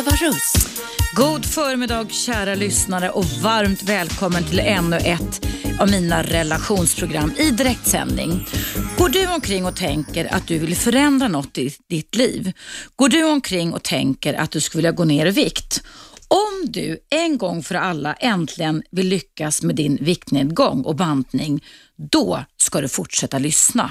Eva Russ. God förmiddag kära lyssnare och varmt välkommen till ännu ett av mina relationsprogram i direktsändning. Går du omkring och tänker att du vill förändra något i ditt liv? Går du omkring och tänker att du skulle vilja gå ner i vikt? Om du en gång för alla äntligen vill lyckas med din viktnedgång och bantning, då ska du fortsätta lyssna.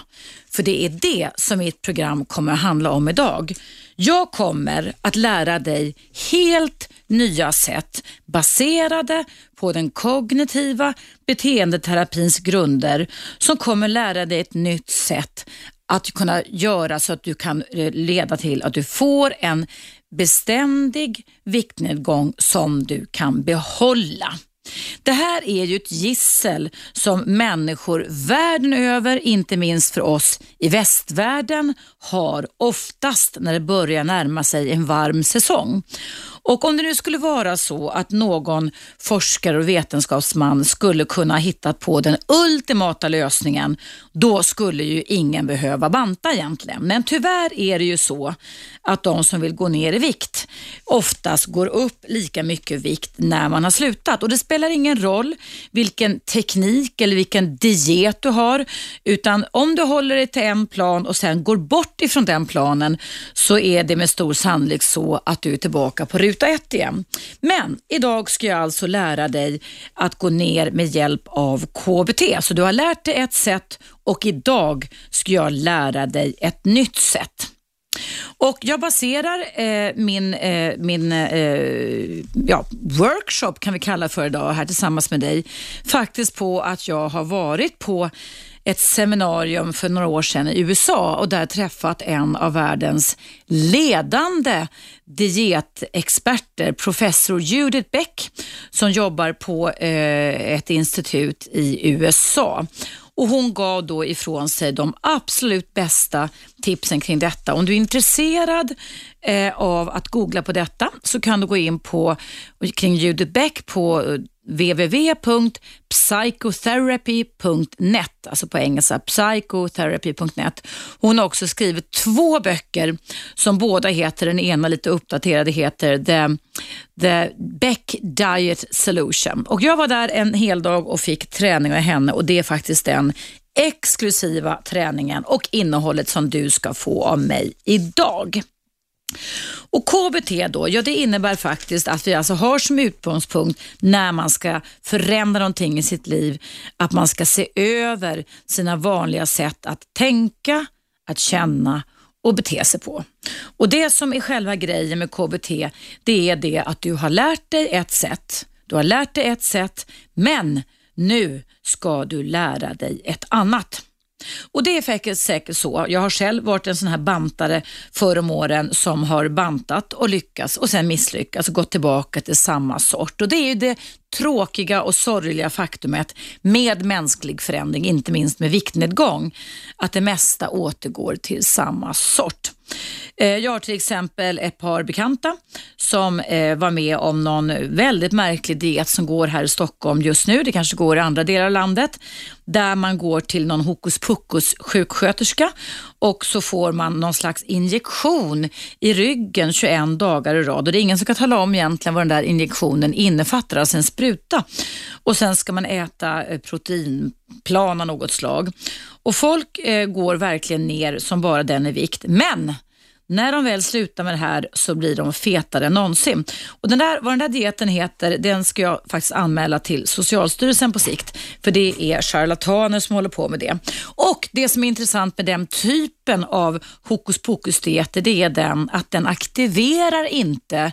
För det är det som mitt program kommer att handla om idag. Jag kommer att lära dig helt nya sätt baserade på den kognitiva beteendeterapins grunder som kommer lära dig ett nytt sätt att kunna göra så att du kan eh, leda till att du får en beständig viktnedgång som du kan behålla. Det här är ju ett gissel som människor världen över, inte minst för oss i västvärlden, har oftast när det börjar närma sig en varm säsong. Och om det nu skulle vara så att någon forskare och vetenskapsman skulle kunna hitta på den ultimata lösningen, då skulle ju ingen behöva banta egentligen. Men tyvärr är det ju så att de som vill gå ner i vikt oftast går upp lika mycket vikt när man har slutat. Och Det spelar ingen roll vilken teknik eller vilken diet du har, utan om du håller dig till en plan och sen går bort ifrån den planen så är det med stor sannolikhet så att du är tillbaka på rutan ruta ett igen. Men idag ska jag alltså lära dig att gå ner med hjälp av KBT. Så du har lärt dig ett sätt och idag ska jag lära dig ett nytt sätt. Och Jag baserar eh, min, eh, min eh, ja, workshop, kan vi kalla för idag, här tillsammans med dig, faktiskt på att jag har varit på ett seminarium för några år sedan i USA och där träffat en av världens ledande dietexperter, professor Judith Beck, som jobbar på eh, ett institut i USA. Och Hon gav då ifrån sig de absolut bästa tipsen kring detta. Om du är intresserad eh, av att googla på detta så kan du gå in på kring Judith Beck på eh, www.psychotherapy.net, alltså på engelska psychotherapy.net. Hon har också skrivit två böcker som båda heter, den ena lite uppdaterade heter The, The Beck Diet Solution. Och Jag var där en hel dag och fick träning av henne och det är faktiskt den exklusiva träningen och innehållet som du ska få av mig idag. Och KBT då, ja det innebär faktiskt att vi alltså har som utgångspunkt när man ska förändra någonting i sitt liv, att man ska se över sina vanliga sätt att tänka, att känna och bete sig på. Och Det som är själva grejen med KBT, det är det att du har lärt dig ett sätt, du har lärt dig ett sätt, men nu ska du lära dig ett annat. Och det är säkert så. Jag har själv varit en sån här bantare förr om åren som har bantat och lyckats och sen misslyckats och gått tillbaka till samma sort. Och Det är ju det tråkiga och sorgliga faktumet med mänsklig förändring, inte minst med viktnedgång, att det mesta återgår till samma sort. Eh, jag har till exempel ett par bekanta som eh, var med om någon väldigt märklig diet som går här i Stockholm just nu. Det kanske går i andra delar av landet. Där man går till någon hokus pokus sjuksköterska och så får man någon slags injektion i ryggen 21 dagar i rad. Och det är ingen som kan tala om egentligen vad den där injektionen innefattar, alltså en spruta. Och sen ska man äta eh, proteinplan av något slag. Och folk eh, går verkligen ner som bara den i vikt. Men när de väl slutar med det här så blir de fetare än någonsin. Och den där, vad den där dieten heter, den ska jag faktiskt anmäla till Socialstyrelsen på sikt. För det är charlataner som håller på med det. Och det som är intressant med den typen av hokus pokus-dieter, det är den att den aktiverar inte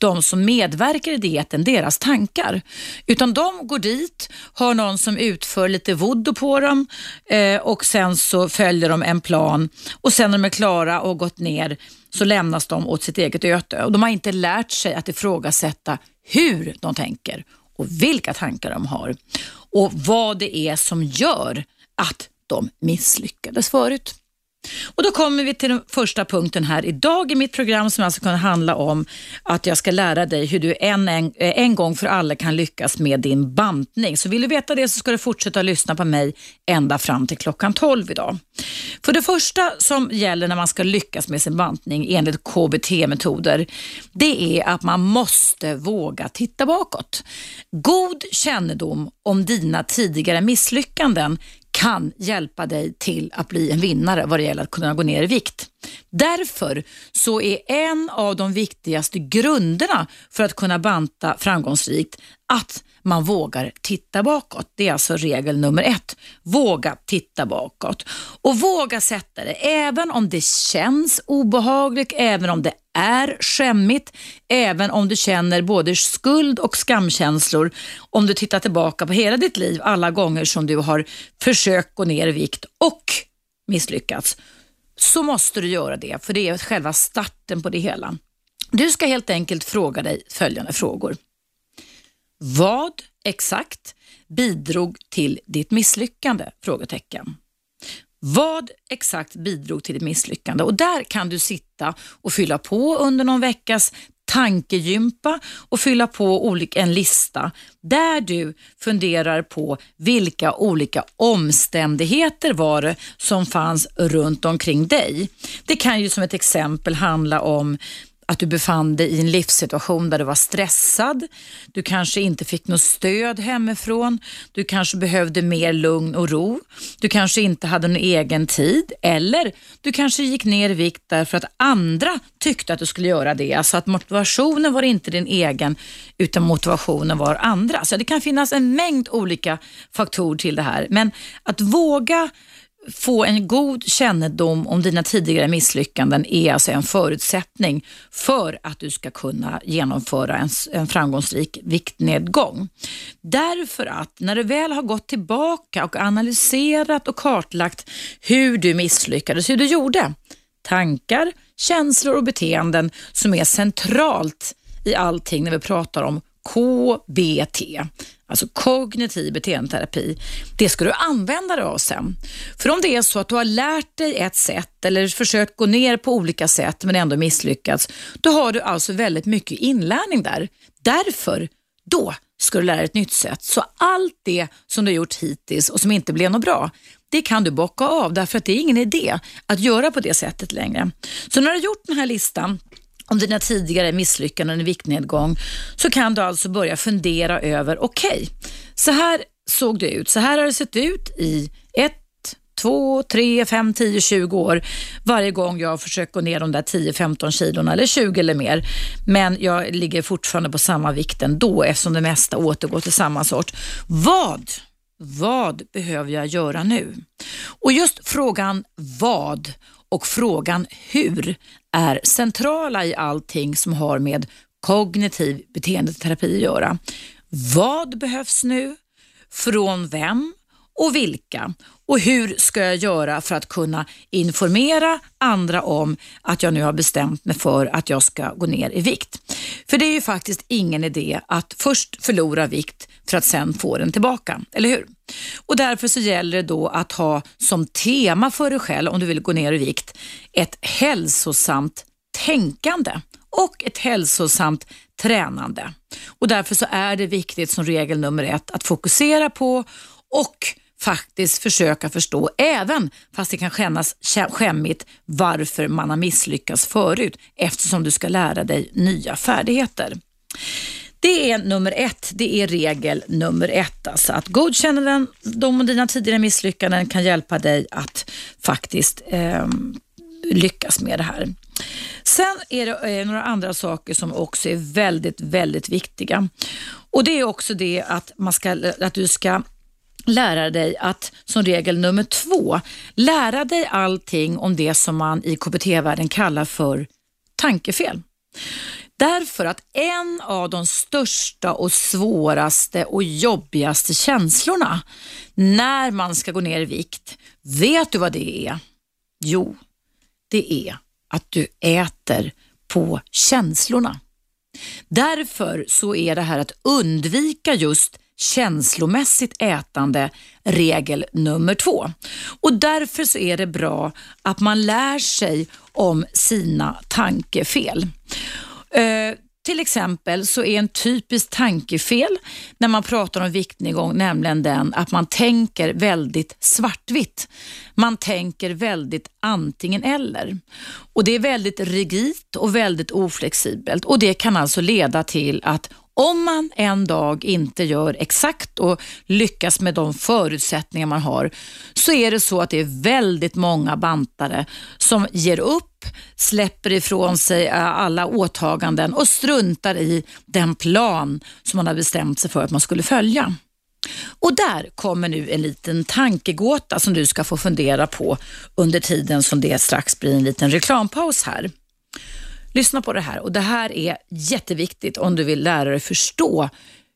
de som medverkar i dieten, deras tankar. Utan de går dit, har någon som utför lite voodoo på dem eh, och sen så följer de en plan och sen när de är klara och har gått ner så lämnas de åt sitt eget öde. Och de har inte lärt sig att ifrågasätta hur de tänker och vilka tankar de har och vad det är som gör att de misslyckades förut. Och Då kommer vi till den första punkten här idag i mitt program som alltså kan handla om att jag ska lära dig hur du en, en, en gång för alla kan lyckas med din bantning. Så vill du veta det så ska du fortsätta lyssna på mig ända fram till klockan 12 idag. För det första som gäller när man ska lyckas med sin bantning enligt KBT-metoder, det är att man måste våga titta bakåt. God kännedom om dina tidigare misslyckanden kan hjälpa dig till att bli en vinnare vad det gäller att kunna gå ner i vikt. Därför så är en av de viktigaste grunderna för att kunna banta framgångsrikt att man vågar titta bakåt. Det är alltså regel nummer ett. Våga titta bakåt och våga sätta det även om det känns obehagligt, även om det är skämmigt, även om du känner både skuld och skamkänslor om du tittar tillbaka på hela ditt liv alla gånger som du har försökt gå ner i vikt och misslyckats så måste du göra det, för det är själva starten på det hela. Du ska helt enkelt fråga dig följande frågor. Vad exakt bidrog till ditt misslyckande? Frågetecken. Vad exakt bidrog till ditt misslyckande? Och Där kan du sitta och fylla på under någon veckas tankegympa och fylla på en lista där du funderar på vilka olika omständigheter var det som fanns runt omkring dig. Det kan ju som ett exempel handla om att du befann dig i en livssituation där du var stressad, du kanske inte fick något stöd hemifrån, du kanske behövde mer lugn och ro, du kanske inte hade någon egen tid eller du kanske gick ner i vikt därför att andra tyckte att du skulle göra det. Alltså att motivationen var inte din egen utan motivationen var andra. Så det kan finnas en mängd olika faktorer till det här. Men att våga få en god kännedom om dina tidigare misslyckanden är alltså en förutsättning för att du ska kunna genomföra en, en framgångsrik viktnedgång. Därför att när du väl har gått tillbaka och analyserat och kartlagt hur du misslyckades, hur du gjorde, tankar, känslor och beteenden som är centralt i allting när vi pratar om KBT, alltså kognitiv beteendeterapi, det ska du använda dig av sen. För om det är så att du har lärt dig ett sätt eller försökt gå ner på olika sätt men ändå misslyckats, då har du alltså väldigt mycket inlärning där. Därför, då ska du lära dig ett nytt sätt. Så allt det som du har gjort hittills och som inte blev något bra, det kan du bocka av därför att det är ingen idé att göra på det sättet längre. Så när du har gjort den här listan om dina tidigare misslyckanden i viktnedgång så kan du alltså börja fundera över, okej, okay, så här såg det ut, så här har det sett ut i ett, två, tre, fem, tio, tjugo år varje gång jag har försökt gå ner de där 10-15 kilona eller 20 eller mer. Men jag ligger fortfarande på samma vikt ändå eftersom det mesta återgår till samma sort. Vad, vad behöver jag göra nu? Och just frågan vad och frågan hur är centrala i allting som har med kognitiv beteendeterapi att göra. Vad behövs nu? Från vem och vilka? Och hur ska jag göra för att kunna informera andra om att jag nu har bestämt mig för att jag ska gå ner i vikt? För det är ju faktiskt ingen idé att först förlora vikt för att sen få den tillbaka, eller hur? Och Därför så gäller det då att ha som tema för dig själv, om du vill gå ner i vikt, ett hälsosamt tänkande och ett hälsosamt tränande. Och Därför så är det viktigt som regel nummer ett att fokusera på och faktiskt försöka förstå, även fast det kan kännas skämmigt, varför man har misslyckats förut eftersom du ska lära dig nya färdigheter. Det är nummer ett, det är regel nummer ett. Alltså att godkänna den, de och dina tidigare misslyckanden kan hjälpa dig att faktiskt eh, lyckas med det här. Sen är det eh, några andra saker som också är väldigt, väldigt viktiga. Och Det är också det att, man ska, att du ska lära dig att, som regel nummer två, lära dig allting om det som man i KBT-världen kallar för tankefel. Därför att en av de största och svåraste och jobbigaste känslorna när man ska gå ner i vikt, vet du vad det är? Jo, det är att du äter på känslorna. Därför så är det här att undvika just känslomässigt ätande regel nummer två. Och därför så är det bra att man lär sig om sina tankefel. Eh, till exempel så är en typisk tankefel när man pratar om viktnedgång nämligen den att man tänker väldigt svartvitt. Man tänker väldigt antingen eller. Och Det är väldigt rigidt och väldigt oflexibelt och det kan alltså leda till att om man en dag inte gör exakt och lyckas med de förutsättningar man har så är det så att det är väldigt många bantare som ger upp, släpper ifrån sig eh, alla åtaganden och struntar i den plan som man har bestämt sig för att man skulle följa. Och där kommer nu en liten tankegåta som du ska få fundera på under tiden som det strax blir en liten reklampaus här. Lyssna på det här och det här är jätteviktigt om du vill lära dig förstå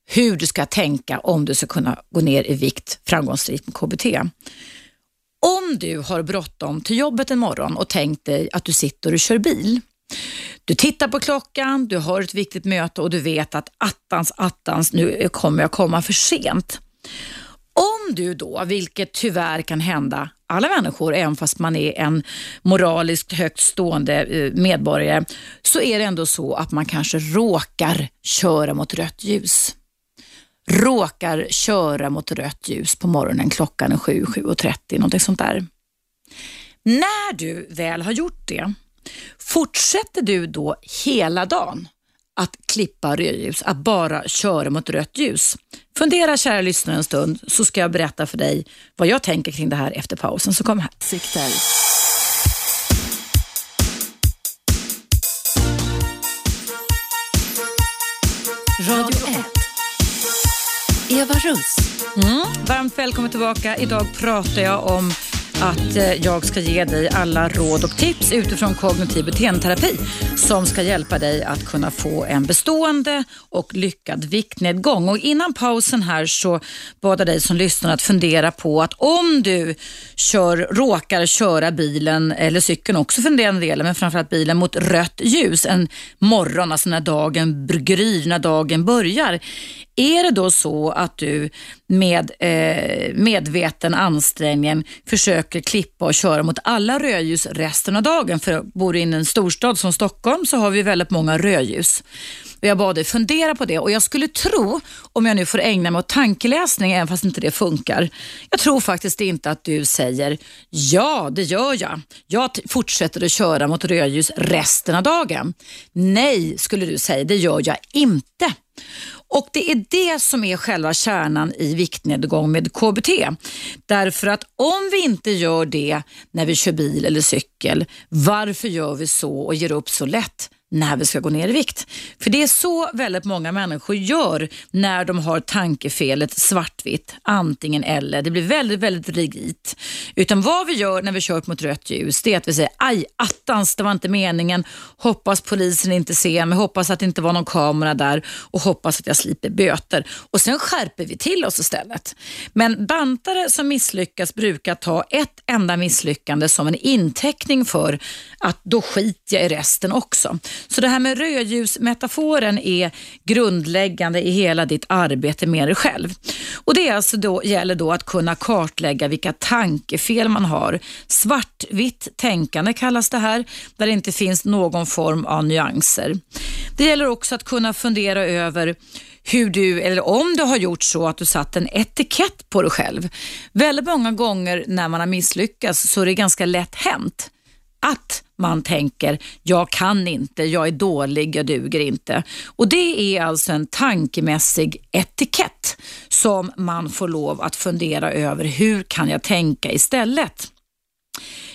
hur du ska tänka om du ska kunna gå ner i vikt framgångsrikt med KBT. Om du har bråttom till jobbet en morgon och tänkt dig att du sitter och kör bil. Du tittar på klockan, du har ett viktigt möte och du vet att attans, attans, nu kommer jag komma för sent. Om du då, vilket tyvärr kan hända alla människor, även fast man är en moraliskt högt stående eh, medborgare, så är det ändå så att man kanske råkar köra mot rött ljus. Råkar köra mot rött ljus på morgonen, klockan är 7, 7.30, någonting sånt där. När du väl har gjort det, fortsätter du då hela dagen att klippa rödljus, att bara köra mot rött ljus. Fundera kära lyssnare en stund så ska jag berätta för dig vad jag tänker kring det här efter pausen. Så kom här. Sikter. Radio 1. Eva Russ. Mm, varmt välkommen tillbaka. Idag pratar jag om att eh, jag ska ge dig alla råd och tips utifrån kognitiv beteendeterapi som ska hjälpa dig att kunna få en bestående och lyckad viktnedgång. Och innan pausen här så bad jag dig som lyssnar att fundera på att om du kör, råkar köra bilen eller cykeln också för den delen, men framförallt bilen mot rött ljus en morgon, alltså när dagen gryr, när dagen börjar. Är det då så att du med eh, medveten ansträngning försöker klippa och köra mot alla rödljus resten av dagen? För bor du i en storstad som Stockholm så har vi väldigt många rödljus. jag bad dig fundera på det och jag skulle tro, om jag nu får ägna mig åt tankeläsning, även fast inte det funkar. Jag tror faktiskt inte att du säger ja, det gör jag. Jag fortsätter att köra mot rödljus resten av dagen. Nej, skulle du säga, det gör jag inte. Och Det är det som är själva kärnan i viktnedgång med KBT. Därför att om vi inte gör det när vi kör bil eller cykel, varför gör vi så och ger upp så lätt? När vi ska gå ner i vikt. För det är så väldigt många människor gör när de har tankefelet svartvitt, antingen eller. Det blir väldigt, väldigt rigitt. Utan vad vi gör när vi kör mot rött ljus, det är att vi säger aj, attans, det var inte meningen. Hoppas polisen inte ser mig, hoppas att det inte var någon kamera där och hoppas att jag slipper böter. Och sen skärper vi till oss istället. Men bantare som misslyckas brukar ta ett enda misslyckande som en inteckning för att då skiter jag i resten också. Så det här med rödljusmetaforen är grundläggande i hela ditt arbete med dig själv. Och Det alltså då, gäller då att kunna kartlägga vilka tankefel man har. Svartvitt tänkande kallas det här, där det inte finns någon form av nyanser. Det gäller också att kunna fundera över hur du, eller om du har gjort så att du satt en etikett på dig själv. Väldigt många gånger när man har misslyckats så är det ganska lätt hänt att man tänker, jag kan inte, jag är dålig, jag duger inte. Och Det är alltså en tankemässig etikett som man får lov att fundera över. Hur kan jag tänka istället?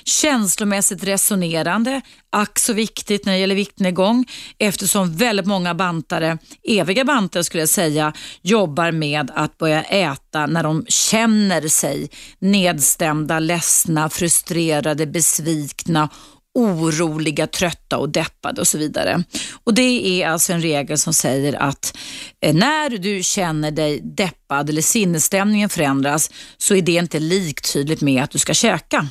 Känslomässigt resonerande, ack så viktigt när det gäller viktnedgång eftersom väldigt många bantare, eviga bantare skulle jag säga, jobbar med att börja äta när de känner sig nedstämda, ledsna, frustrerade, besvikna oroliga, trötta och deppade och så vidare. Och Det är alltså en regel som säger att eh, när du känner dig deppad eller sinnesstämningen förändras så är det inte liktydigt med att du ska käka.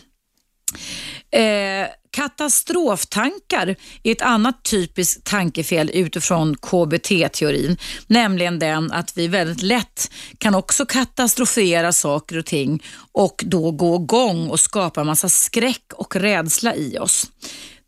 Eh, katastroftankar är ett annat typiskt tankefel utifrån KBT-teorin, nämligen den att vi väldigt lätt kan också katastrofera saker och ting och då gå igång och skapa en massa skräck och rädsla i oss.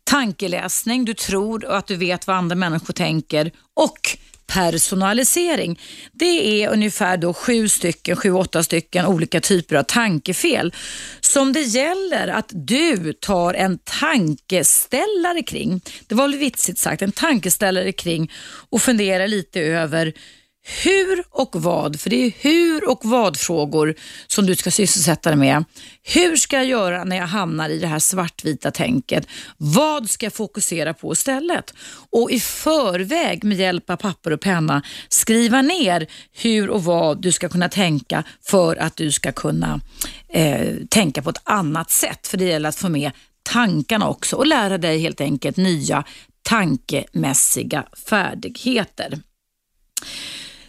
Tankeläsning, du tror att du vet vad andra människor tänker och personalisering. Det är ungefär då sju stycken, sju, åtta stycken olika typer av tankefel som det gäller att du tar en tankeställare kring. Det var väl vitsigt sagt, en tankeställare kring och funderar lite över hur och vad, för det är hur och vad-frågor som du ska sysselsätta dig med. Hur ska jag göra när jag hamnar i det här svartvita tänket? Vad ska jag fokusera på istället? Och i förväg med hjälp av papper och penna skriva ner hur och vad du ska kunna tänka för att du ska kunna eh, tänka på ett annat sätt. För det gäller att få med tankarna också och lära dig helt enkelt nya tankemässiga färdigheter.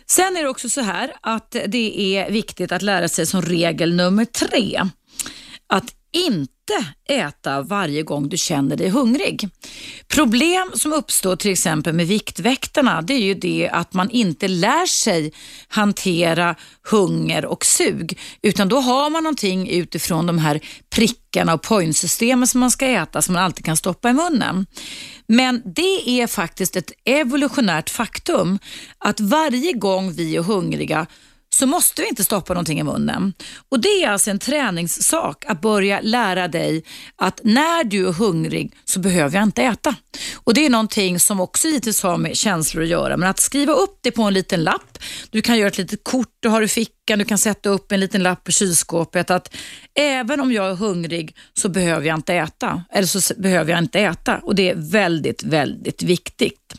Sen är det också så här att det är viktigt att lära sig som regel nummer tre att inte äta varje gång du känner dig hungrig. Problem som uppstår till exempel med Viktväktarna det är ju det att man inte lär sig hantera hunger och sug utan då har man någonting utifrån de här prickarna och pointsystemen som man ska äta som man alltid kan stoppa i munnen. Men det är faktiskt ett evolutionärt faktum att varje gång vi är hungriga så måste vi inte stoppa någonting i munnen. Och Det är alltså en träningssak att börja lära dig att när du är hungrig så behöver jag inte äta. Och Det är någonting som också givetvis har med känslor att göra, men att skriva upp det på en liten lapp. Du kan göra ett litet kort du har i fickan, du kan sätta upp en liten lapp på kylskåpet att även om jag är hungrig så behöver jag inte äta. Eller så behöver jag inte äta och det är väldigt, väldigt viktigt.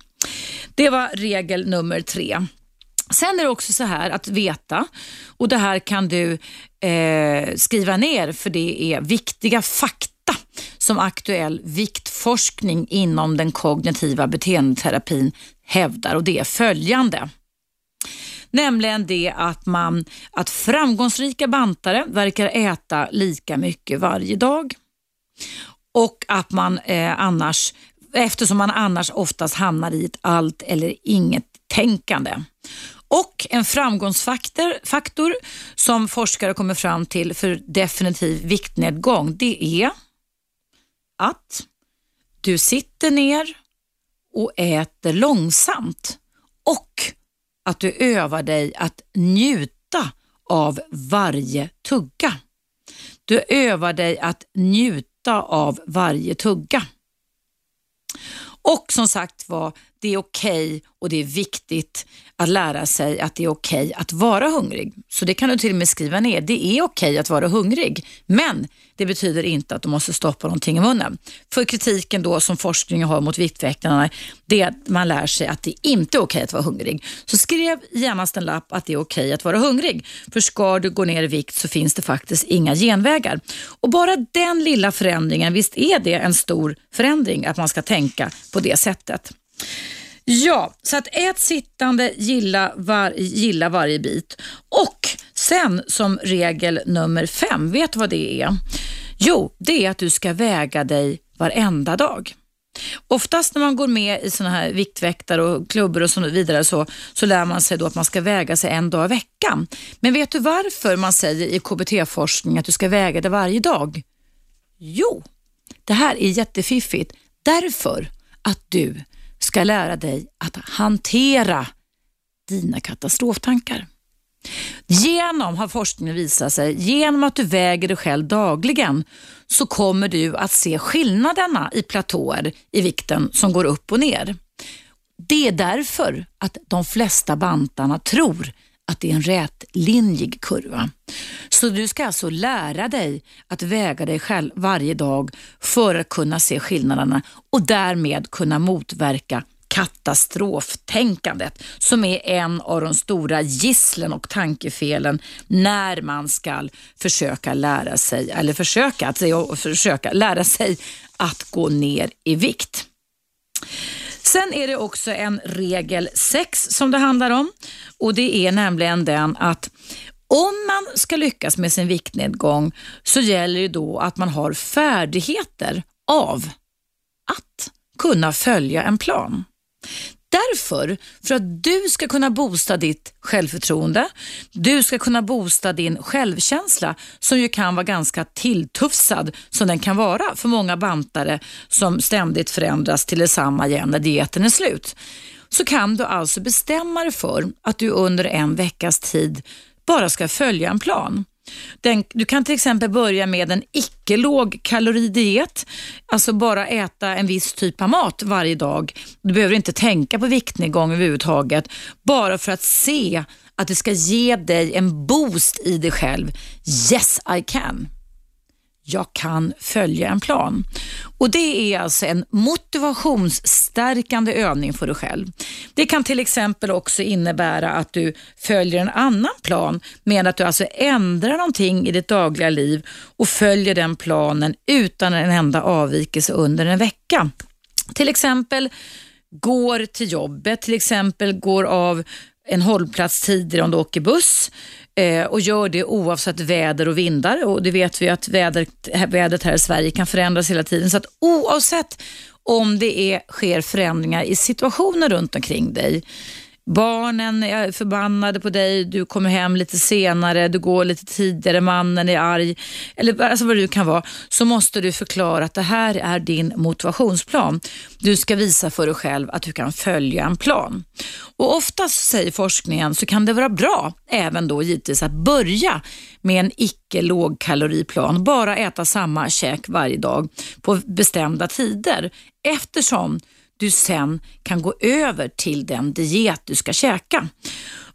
Det var regel nummer tre. Sen är det också så här att veta, och det här kan du eh, skriva ner för det är viktiga fakta som aktuell viktforskning inom den kognitiva beteendeterapin hävdar och det är följande. Nämligen det att, man, att framgångsrika bantare verkar äta lika mycket varje dag och att man eh, annars, eftersom man annars oftast hamnar i ett allt eller inget tänkande. Och en framgångsfaktor faktor som forskare kommer fram till för definitiv viktnedgång, det är att du sitter ner och äter långsamt och att du övar dig att njuta av varje tugga. Du övar dig att njuta av varje tugga. Och som sagt var, det är okej okay och det är viktigt att lära sig att det är okej okay att vara hungrig. Så det kan du till och med skriva ner. Det är okej okay att vara hungrig, men det betyder inte att du måste stoppa någonting i munnen. För kritiken då som forskningen har mot Viktväktarna, det är att man lär sig att det inte är okej att vara hungrig. Så skriv genast en lapp att det är okej att vara hungrig. För ska du gå ner i vikt så finns det faktiskt inga genvägar. Och bara den lilla förändringen, visst är det en stor förändring att man ska tänka på det sättet. Ja, så att ät sittande, gilla, var, gilla varje bit. Och sen som regel nummer fem, vet du vad det är? Jo, det är att du ska väga dig varenda dag. Oftast när man går med i såna här viktväktare och klubbor och så vidare så, så lär man sig då att man ska väga sig en dag i veckan. Men vet du varför man säger i KBT-forskning att du ska väga dig varje dag? Jo, det här är jättefiffigt därför att du ska lära dig att hantera dina katastroftankar. Genom, har forskningen visat sig, genom att du väger dig själv dagligen så kommer du att se skillnaderna i platåer i vikten som går upp och ner. Det är därför att de flesta bantarna tror att det är en rätlinjig kurva. Så du ska alltså lära dig att väga dig själv varje dag för att kunna se skillnaderna och därmed kunna motverka katastroftänkandet som är en av de stora gisslen och tankefelen när man ska försöka lära sig, eller försöka, att, försöka lära sig att gå ner i vikt. Sen är det också en regel 6 som det handlar om och det är nämligen den att om man ska lyckas med sin viktnedgång så gäller det då att man har färdigheter av att kunna följa en plan. Därför, för att du ska kunna boosta ditt självförtroende, du ska kunna boosta din självkänsla som ju kan vara ganska tilltufsad som den kan vara för många bantare som ständigt förändras till detsamma igen när dieten är slut. Så kan du alltså bestämma dig för att du under en veckas tid bara ska följa en plan. Den, du kan till exempel börja med en icke lågkaloridiet, alltså bara äta en viss typ av mat varje dag. Du behöver inte tänka på viktnedgång överhuvudtaget, bara för att se att det ska ge dig en boost i dig själv. Yes, I can jag kan följa en plan. Och Det är alltså en motivationsstärkande övning för dig själv. Det kan till exempel också innebära att du följer en annan plan med att du alltså ändrar någonting i ditt dagliga liv och följer den planen utan en enda avvikelse under en vecka. Till exempel går till jobbet, till exempel går av en hållplats tidigare om du åker buss eh, och gör det oavsett väder och vindar. Och Det vet vi att vädret, vädret här i Sverige kan förändras hela tiden. Så att oavsett om det är, sker förändringar i situationen runt omkring dig Barnen är förbannade på dig, du kommer hem lite senare, du går lite tidigare, mannen är arg, eller alltså vad det nu kan vara, så måste du förklara att det här är din motivationsplan. Du ska visa för dig själv att du kan följa en plan. Och Oftast säger forskningen så kan det vara bra, även då givetvis, att börja med en icke lågkaloriplan. Bara äta samma käk varje dag på bestämda tider eftersom du sen kan gå över till den diet du ska käka.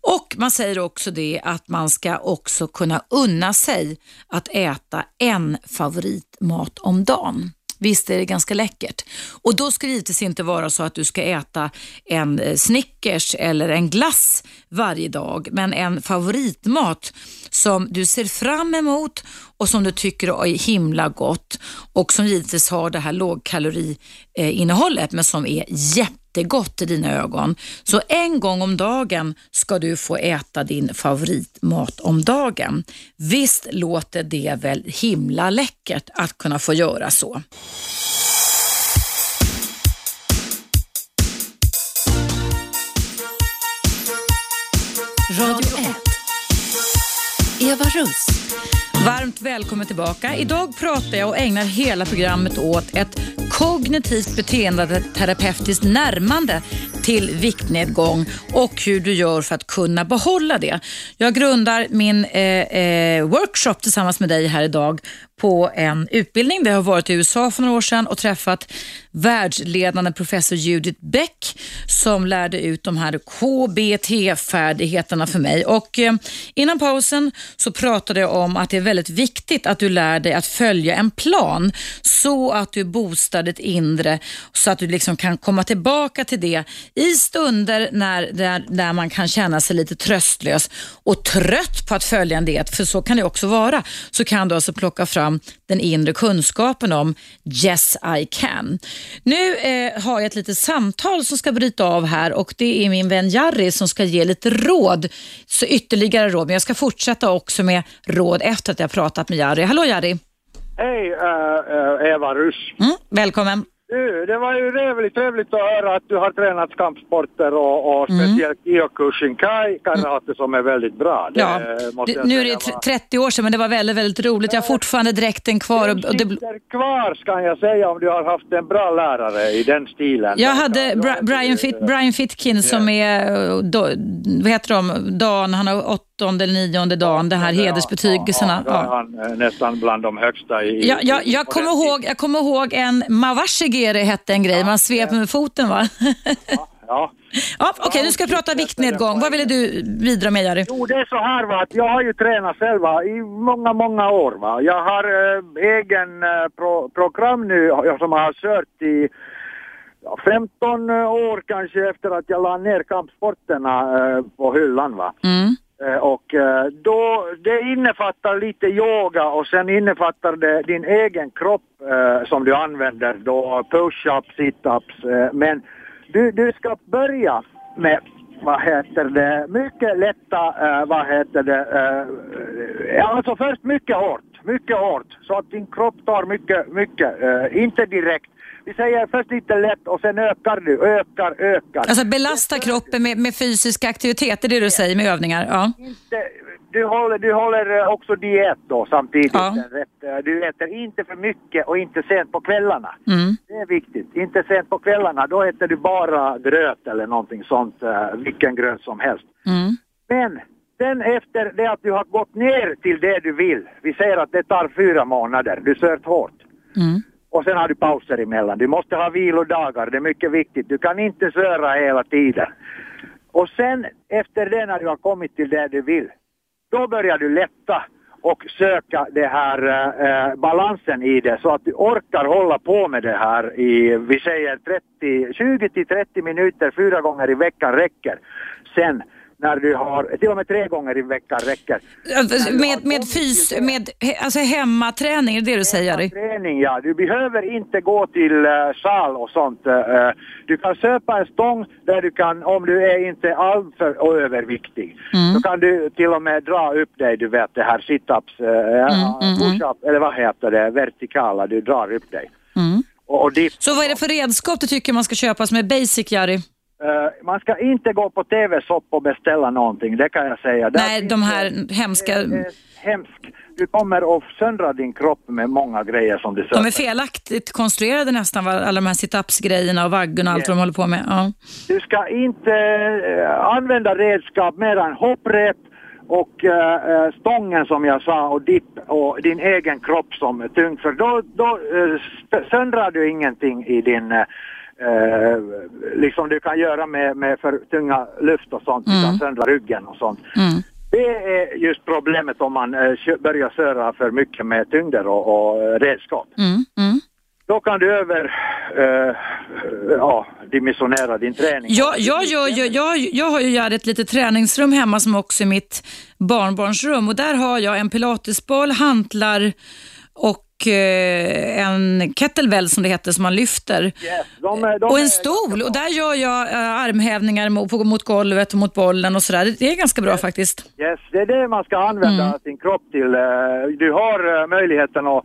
Och Man säger också det att man ska också kunna unna sig att äta en favoritmat om dagen. Visst är det ganska läckert. Och Då ska det givetvis inte vara så att du ska äta en eh, Snickers eller en glass varje dag, men en favoritmat som du ser fram emot och som du tycker är himla gott och som givetvis har det här lågkaloriinnehållet men som är jättegott i dina ögon. Så en gång om dagen ska du få äta din favoritmat om dagen. Visst låter det väl himla läckert att kunna få göra så. Radio 1. Eva Russ. Varmt välkommen tillbaka. Idag pratar jag och ägnar hela programmet åt ett kognitivt beteendeterapeutiskt närmande till viktnedgång och hur du gör för att kunna behålla det. Jag grundar min eh, eh, workshop tillsammans med dig här idag på en utbildning. Vi har varit i USA för några år sedan och träffat världsledande professor Judith Beck som lärde ut de här KBT-färdigheterna för mig. Och eh, Innan pausen så pratade jag om att det är väldigt viktigt att du lär dig att följa en plan så att du boostar ditt inre så att du liksom kan komma tillbaka till det i stunder när, där, där man kan känna sig lite tröstlös och trött på att följa en diet, för så kan det också vara, så kan du alltså plocka fram den inre kunskapen om Yes I can. Nu eh, har jag ett litet samtal som ska bryta av här och det är min vän Jari som ska ge lite råd, så ytterligare råd. Men jag ska fortsätta också med råd efter att jag pratat med Jari. Hallå Jari! Hej uh, uh, Eva Russ! Mm, välkommen! Du, det var ju trevligt, trevligt att höra att du har tränat kampsporter och, och mm. speciellt Kyokushin Kai, karate mm. som är väldigt bra. Det, ja, det, nu är det 30 år sedan men det var väldigt, väldigt roligt. Jag har fortfarande dräkten kvar. Den och det... kvar kan jag säga om du har haft en bra lärare i den stilen. Jag hade Bra Brian, Fit Brian Fitkin yeah. som är, då, vad heter de, Dan, han har åttonde eller nionde dagen, det här ja, hedersbetygelserna. Ja, ja. Han nästan bland de högsta i... Ja, ja, jag, kommer ihåg, jag kommer ihåg en Mawashigere hette en grej, man svep med foten va? ja. Ja. Ja, Okej, okay, nu ska vi prata viktnedgång. Vad ville du bidra med Jari? Jo, det är så här va, att jag har ju tränat själva i många, många år va. Jag har äh, egen äh, pro program nu som jag har kört i ja, 15 år kanske efter att jag la ner kampsporterna äh, på hyllan va. Mm. Eh, och eh, då, det innefattar lite yoga och sen innefattar det din egen kropp eh, som du använder då, push-ups, sit-ups. Eh, men du, du ska börja med, vad heter det, mycket lätta, vad heter det, alltså först mycket hårt. mycket hårt så att din kropp tar mycket, mycket, inte direkt. Vi säger först lite lätt och sen ökar du, ökar, ökar. Alltså belasta kroppen med, med fysisk aktivitet, det är det du säger med övningar? Ja. Inte, du, håller, du håller eh, också diet då samtidigt. Ja. Du äter inte för mycket och inte sent på kvällarna. Mm. Det är viktigt. Inte sent på kvällarna, då äter du bara gröt eller någonting sånt, vilken gröt som helst. Mm. Men Sen efter det att du har gått ner till det du vill, vi säger att det tar fyra månader, du sört hårt. Mm. Och sen har du pauser emellan. Du måste ha vilodagar, det är mycket viktigt. Du kan inte söra hela tiden. Och sen efter det när du har kommit till det du vill, då börjar du lätta och söka det här äh, balansen i det så att du orkar hålla på med det här i, vi säger 30, 20 till 30 minuter fyra gånger i veckan räcker. Sen när du har, till och med tre gånger i veckan räcker. Med, med fys, med alltså hemmaträning, är det det du säger? Hemmaträning, ja. Du behöver inte gå till uh, sal och sånt. Uh, du kan köpa en stång där du kan, om du är inte alltför överviktig, mm. så kan du till och med dra upp dig, du vet det här situps, uh, mm, mm, push-up, eller vad heter det, vertikala, du drar upp dig. Mm. Och, och så vad är det för redskap du tycker man ska köpa som är basic, Jari? Uh, man ska inte gå på TV-sopp och beställa någonting, det kan jag säga. Nej, de här hemska... hemskt. Du kommer att söndra din kropp med många grejer som du söker. De är felaktigt konstruerade nästan, alla de här sit-ups-grejerna och vaggun och allt vad de håller på med. Ja. Du ska inte uh, använda redskap mer än hopprep och uh, stången som jag sa och dipp och din egen kropp som är tung för då, då söndrar du ingenting i din eh, liksom du kan göra med, med för tunga luft och sånt, mm. du kan söndra ryggen och sånt. Mm. Det är just problemet om man eh, börjar köra för mycket med tyngder och, och eh, redskap. Mm. Mm. Då kan du över, eh, ja, dimensionera din träning. Ja, jag, jag, jag, jag, har ju ett litet träningsrum hemma som också är mitt barnbarnsrum och där har jag en pilatesboll, hantlar och Eh, en kettlebell som det heter som man lyfter. Yes, de, de och en stol och där gör jag uh, armhävningar mot, mot golvet och mot bollen och sådär. Det är ganska bra yes. faktiskt. Yes, det är det man ska använda mm. sin kropp till. Uh, du har uh, möjligheten att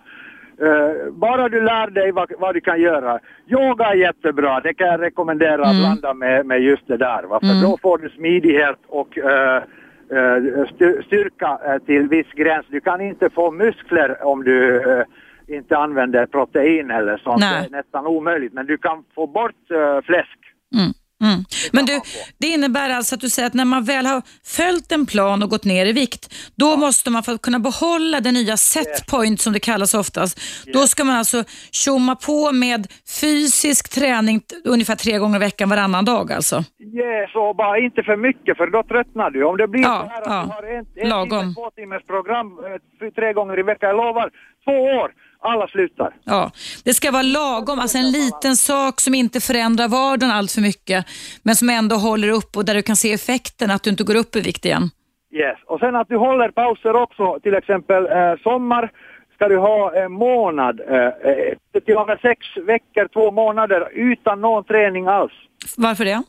Uh, bara du lär dig vad, vad, du kan göra. Yoga är jättebra, det kan jag rekommendera att mm. blanda med, med just det där. Va? För mm. då får du smidighet och uh, styrka till viss gräns. Du kan inte få muskler om du inte använder protein eller sånt. Nej. Det är nästan omöjligt. Men du kan få bort uh, fläsk. Mm. Mm. Men du, det innebär alltså att du säger att när man väl har följt en plan och gått ner i vikt, då ja. måste man för att kunna behålla det nya setpoint yes. som det kallas oftast, yes. då ska man alltså tjomma på med fysisk träning ungefär tre gånger i veckan varannan dag alltså? Yes, och bara inte för mycket för då tröttnar du. Om det blir ja, så här att ja. du har en, en Lagom. timme, två timmars program eh, tre gånger i veckan, jag lovar, två år, alla slutar. Ja, det ska vara lagom, alltså en liten sak som inte förändrar vardagen allt för mycket, men som ändå håller upp och där du kan se effekten, att du inte går upp i vikt igen. Yes, och sen att du håller pauser också, till exempel eh, sommar ska du ha en månad, eh, eh till och med sex veckor, två månader utan någon träning alls. Varför det?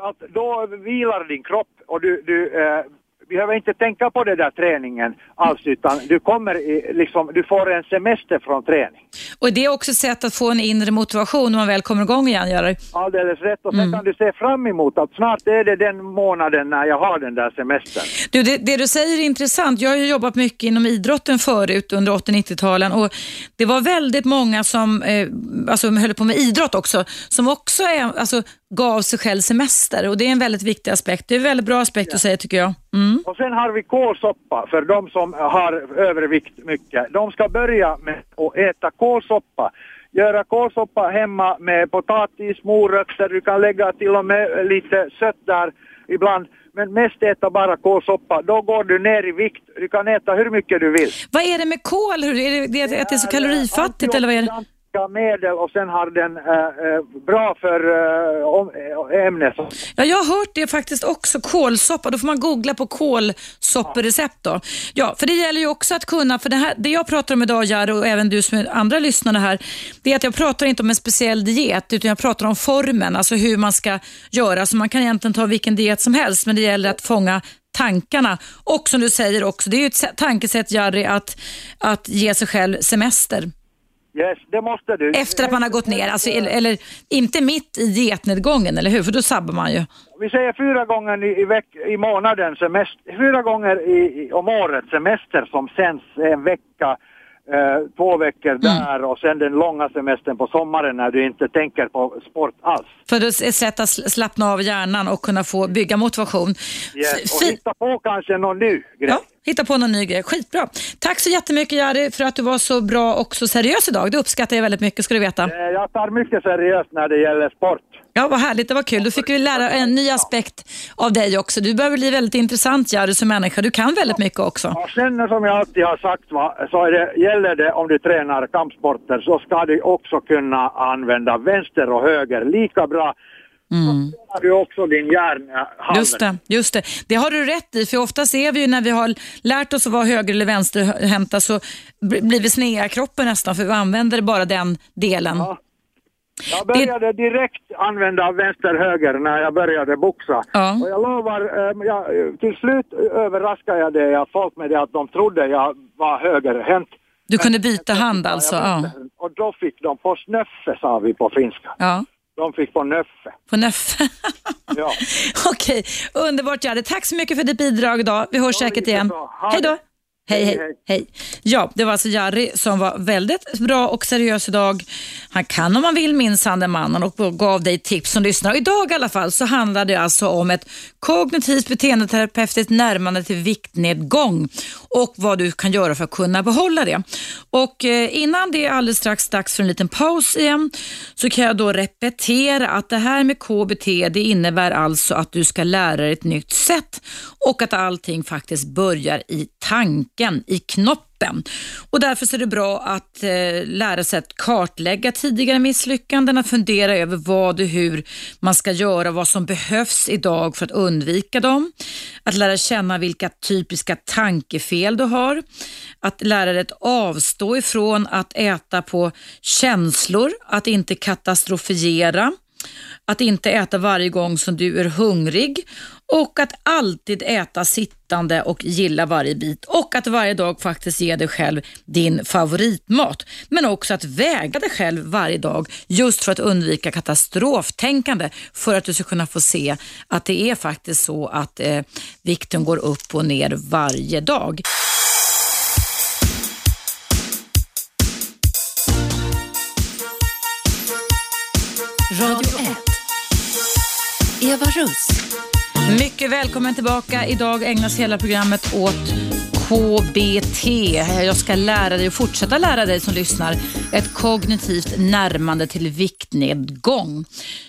Att då vilar din kropp och du, du eh, behöver inte tänka på den där träningen alls utan du kommer liksom, du får en semester från träning. Och det är också ett sätt att få en inre motivation när man väl kommer igång igen, Jerry? Alldeles rätt och sen mm. kan du se fram emot att snart är det den månaden när jag har den där semestern. Du, det, det du säger är intressant. Jag har ju jobbat mycket inom idrotten förut under 80-90-talen och det var väldigt många som eh, alltså, höll på med idrott också, som också är, alltså, gav sig själv semester och det är en väldigt viktig aspekt. Det är en väldigt bra aspekt ja. att säga tycker jag. Mm. Och sen har vi kålsoppa för de som har övervikt mycket. De ska börja med att äta kålsoppa. Göra kålsoppa hemma med potatis, morötter, du kan lägga till och med lite sött där ibland. Men mest äta bara kålsoppa, då går du ner i vikt. Du kan äta hur mycket du vill. Vad är det med kål? Är det, det, det, det är så kalorifattigt eller vad är det? Olika medel och sen har den äh, bra för äh, ämnet. Ja, jag har hört det faktiskt också, kålsoppa. Då får man googla på kålsopperecept då. Ja, för det gäller ju också att kunna, för det, här, det jag pratar om idag Jari och även du som är andra lyssnare här, det är att jag pratar inte om en speciell diet utan jag pratar om formen, alltså hur man ska göra. Så man kan egentligen ta vilken diet som helst men det gäller att fånga tankarna. Och som du säger också, det är ju ett tankesätt Jari att, att ge sig själv semester. Yes, det måste du. Efter att man har gått ner, alltså, eller, eller inte mitt i dietnedgången, eller hur? För då sabbar man ju. Vi säger fyra gånger i, i, veck, i månaden semester, fyra gånger i, i, om året semester som sänds en vecka eh, två veckor mm. där och sen den långa semestern på sommaren när du inte tänker på sport alls. För det är ett sätt att slappna av hjärnan och kunna få bygga motivation. Yes. Och hitta på kanske någon ny grej. Ja, hitta på någon ny grej. Skitbra. Tack så jättemycket Jari för att du var så bra och så seriös idag. Det uppskattar jag väldigt mycket ska du veta. Eh, jag tar mycket seriöst när det gäller sport. Ja, vad härligt. Det var kul. Då fick vi lära en ny aspekt av dig också. Du börjar bli väldigt intressant, Jari, som människa. Du kan väldigt mycket också. Ja, sen som jag alltid har sagt, va, så det, gäller det om du tränar kampsporter så ska du också kunna använda vänster och höger lika bra. Mm. Så har du också din hjärnhalva. Just det, just det. Det har du rätt i, för ofta ser vi ju när vi har lärt oss att vara höger eller vänsterhänta så blir vi snea i kroppen nästan, för vi använder bara den delen. Ja. Jag började direkt använda vänster-höger när jag började boxa. Ja. Och jag lovar, eh, jag, till slut överraskade jag det, folk med det att de trodde jag var högerhänt. Du kunde byta hand alltså? Ja. Och då fick de på snöffe, sa vi på finska. Ja. De fick på nöffe. På nöffe? ja. Okej, underbart Jade. Tack så mycket för ditt bidrag idag. Vi hörs säkert igen. Hej då! Hej, hej, hej. Ja, det var alltså Jari som var väldigt bra och seriös idag. Han kan om man vill minsann den mannen och gav dig tips som lyssnar. Och idag i alla fall så handlar det alltså om ett kognitivt beteendeterapeutiskt närmande till viktnedgång och vad du kan göra för att kunna behålla det. Och eh, innan det är alldeles strax dags för en liten paus igen så kan jag då repetera att det här med KBT det innebär alltså att du ska lära dig ett nytt sätt och att allting faktiskt börjar i tanken, i knoppen. Och därför är det bra att eh, lära sig att kartlägga tidigare misslyckanden, att fundera över vad och hur man ska göra, vad som behövs idag för att undvika dem. Att lära känna vilka typiska tankefel du har. Att lära dig att avstå ifrån att äta på känslor, att inte katastrofera att inte äta varje gång som du är hungrig och att alltid äta sittande och gilla varje bit och att varje dag faktiskt ge dig själv din favoritmat. Men också att väga dig själv varje dag just för att undvika katastroftänkande för att du ska kunna få se att det är faktiskt så att eh, vikten går upp och ner varje dag. Radio 1. Eva Russ. Mycket välkommen tillbaka. Idag ägnas hela programmet åt KBT. Jag ska lära dig och fortsätta lära dig som lyssnar ett kognitivt närmande till viktnedgång.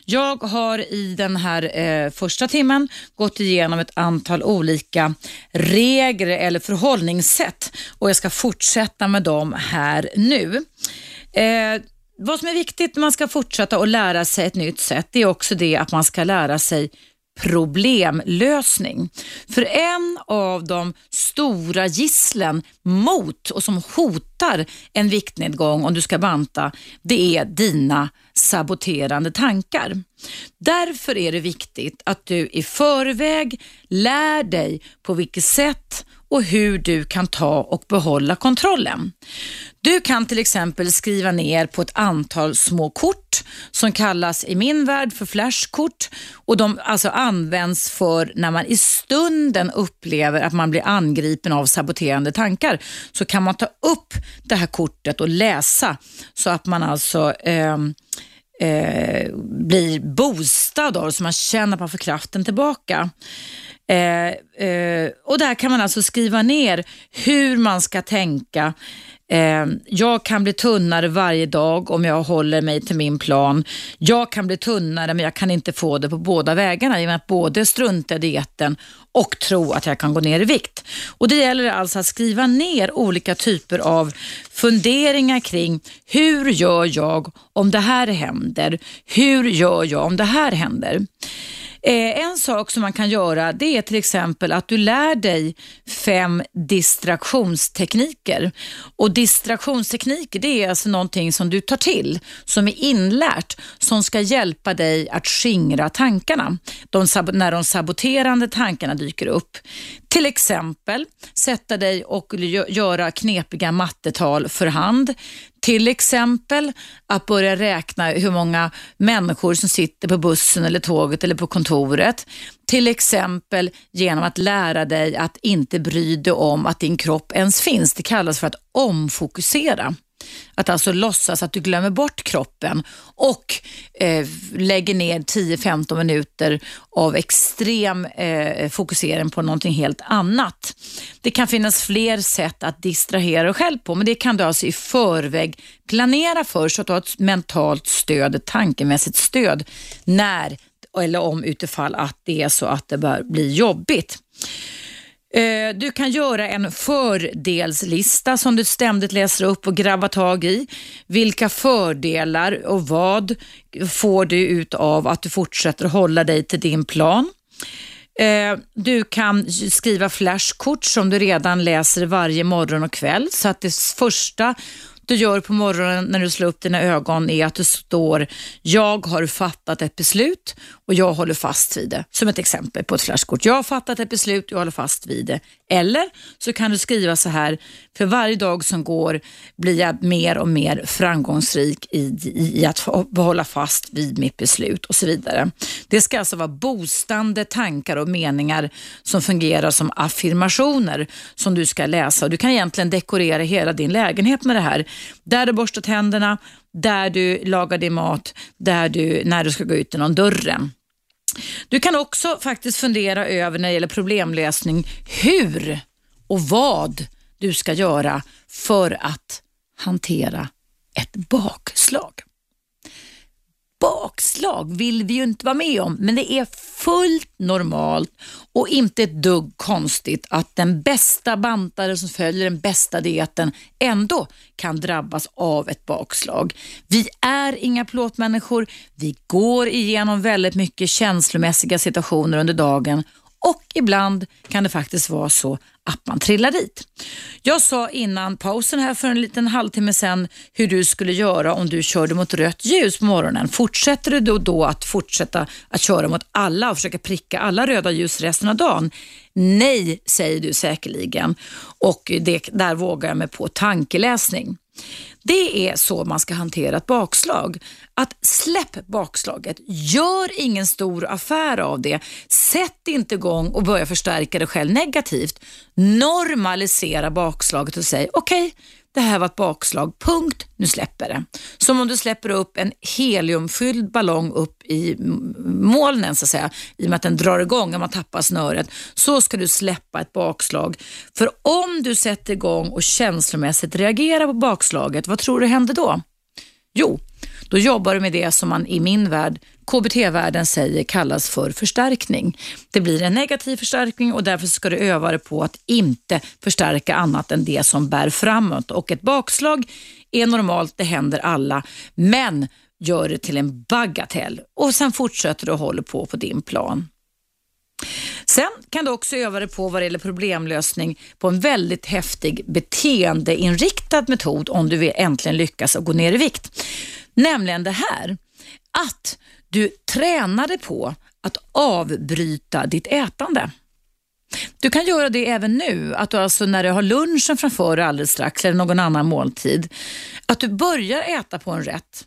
Jag har i den här eh, första timmen gått igenom ett antal olika regler eller förhållningssätt och jag ska fortsätta med dem här nu. Eh, vad som är viktigt när man ska fortsätta att lära sig ett nytt sätt, det är också det att man ska lära sig problemlösning. För en av de stora gisslen mot och som hotar en viktnedgång om du ska banta, det är dina saboterande tankar. Därför är det viktigt att du i förväg lär dig på vilket sätt och hur du kan ta och behålla kontrollen. Du kan till exempel skriva ner på ett antal små kort som kallas i min värld för flashkort och de alltså används för när man i stunden upplever att man blir angripen av saboterande tankar. Så kan man ta upp det här kortet och läsa så att man alltså eh, eh, blir boostad av så man känner att man får kraften tillbaka. Eh, eh, och där kan man alltså skriva ner hur man ska tänka. Eh, jag kan bli tunnare varje dag om jag håller mig till min plan. Jag kan bli tunnare men jag kan inte få det på båda vägarna genom att både strunta i dieten och tro att jag kan gå ner i vikt. Och Det gäller alltså att skriva ner olika typer av funderingar kring hur gör jag om det här händer? Hur gör jag om det här händer? Eh, en sak som man kan göra det är till exempel att du lär dig fem distraktionstekniker. Och Distraktionstekniker det är alltså någonting som du tar till, som är inlärt, som ska hjälpa dig att skingra tankarna de, när de saboterande tankarna dyker upp. Till exempel sätta dig och göra knepiga mattetal för hand. Till exempel att börja räkna hur många människor som sitter på bussen eller tåget eller på kontoret. Till exempel genom att lära dig att inte bry dig om att din kropp ens finns. Det kallas för att omfokusera. Att alltså låtsas att du glömmer bort kroppen och eh, lägger ner 10-15 minuter av extrem eh, fokusering på någonting helt annat. Det kan finnas fler sätt att distrahera dig själv på, men det kan du alltså i förväg planera för så att du har ett mentalt stöd, ett tankemässigt stöd när eller om utifall att det är så att det bör bli jobbigt. Eh, du kan göra en fördelslista som du ständigt läser upp och grabbar tag i. Vilka fördelar och vad får du ut av att du fortsätter hålla dig till din plan? Eh, du kan skriva flashkort som du redan läser varje morgon och kväll så att det första du gör på morgonen när du slår upp dina ögon är att det står “Jag har fattat ett beslut och jag håller fast vid det”. Som ett exempel på ett flashkort. Jag har fattat ett beslut och jag håller fast vid det. Eller så kan du skriva så här, för varje dag som går blir jag mer och mer framgångsrik i, i, i att hålla fast vid mitt beslut och så vidare. Det ska alltså vara boostande tankar och meningar som fungerar som affirmationer som du ska läsa. Du kan egentligen dekorera hela din lägenhet med det här. Där du borstar tänderna, där du lagar din mat, där du, när du ska gå ut genom dörren. Du kan också faktiskt fundera över när det gäller problemlösning hur och vad du ska göra för att hantera ett bakslag bakslag vill vi ju inte vara med om, men det är fullt normalt och inte ett dugg konstigt att den bästa bantare som följer den bästa dieten ändå kan drabbas av ett bakslag. Vi är inga plåtmänniskor, vi går igenom väldigt mycket känslomässiga situationer under dagen ibland kan det faktiskt vara så att man trillar dit. Jag sa innan pausen här för en liten halvtimme sedan hur du skulle göra om du körde mot rött ljus på morgonen. Fortsätter du då, då att fortsätta att köra mot alla och försöka pricka alla röda ljus resten av dagen? Nej, säger du säkerligen och det, där vågar jag mig på tankeläsning. Det är så man ska hantera ett bakslag. Att släpp bakslaget, gör ingen stor affär av det. Sätt inte igång och börja förstärka dig själv negativt. Normalisera bakslaget och säg okej, okay, det här var ett bakslag, punkt, nu släpper det. Som om du släpper upp en heliumfylld ballong upp i molnen så att säga, i och med att den drar igång när man tappar snöret. Så ska du släppa ett bakslag. För om du sätter igång och känslomässigt reagerar på bakslaget, vad tror du händer då? Jo, då jobbar du med det som man i min värld, KBT-världen säger kallas för förstärkning. Det blir en negativ förstärkning och därför ska du öva dig på att inte förstärka annat än det som bär framåt. Och ett bakslag är normalt, det händer alla, men gör det till en bagatell och sen fortsätter du och håller på på din plan. Sen kan du också öva dig på vad det gäller problemlösning på en väldigt häftig beteendeinriktad metod om du vill äntligen lyckas och gå ner i vikt. Nämligen det här att du tränade på att avbryta ditt ätande. Du kan göra det även nu, att du alltså när du har lunchen framför dig alldeles strax eller någon annan måltid, att du börjar äta på en rätt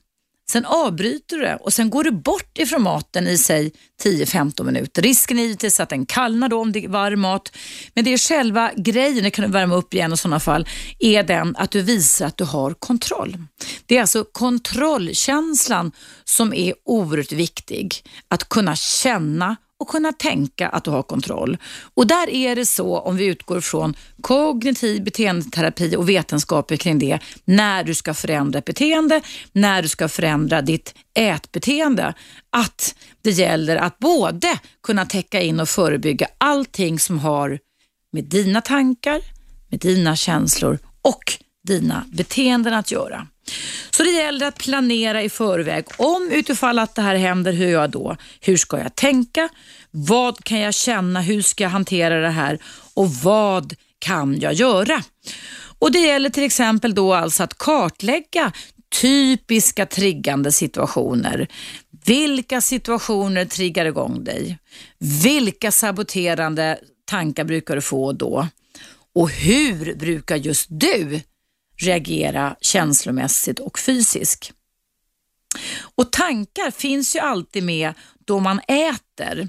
Sen avbryter du det och sen går du bort ifrån maten i sig 10-15 minuter. Risken är givetvis att den kallnar då om det är varm mat. Men det är själva grejen, det kan du värma upp igen i sådana fall, är den att du visar att du har kontroll. Det är alltså kontrollkänslan som är oerhört viktig. Att kunna känna och kunna tänka att du har kontroll. Och där är det så, om vi utgår från kognitiv beteendeterapi och vetenskaper kring det, när du ska förändra ett beteende, när du ska förändra ditt ätbeteende, att det gäller att både kunna täcka in och förebygga allting som har med dina tankar, med dina känslor och dina beteenden att göra. Så det gäller att planera i förväg. Om utifall att det här händer, hur gör jag då? Hur ska jag tänka? Vad kan jag känna? Hur ska jag hantera det här? Och vad kan jag göra? Och Det gäller till exempel då alltså att kartlägga typiska triggande situationer. Vilka situationer triggar igång dig? Vilka saboterande tankar brukar du få då? Och hur brukar just du reagera känslomässigt och fysiskt? Och tankar finns ju alltid med då man äter.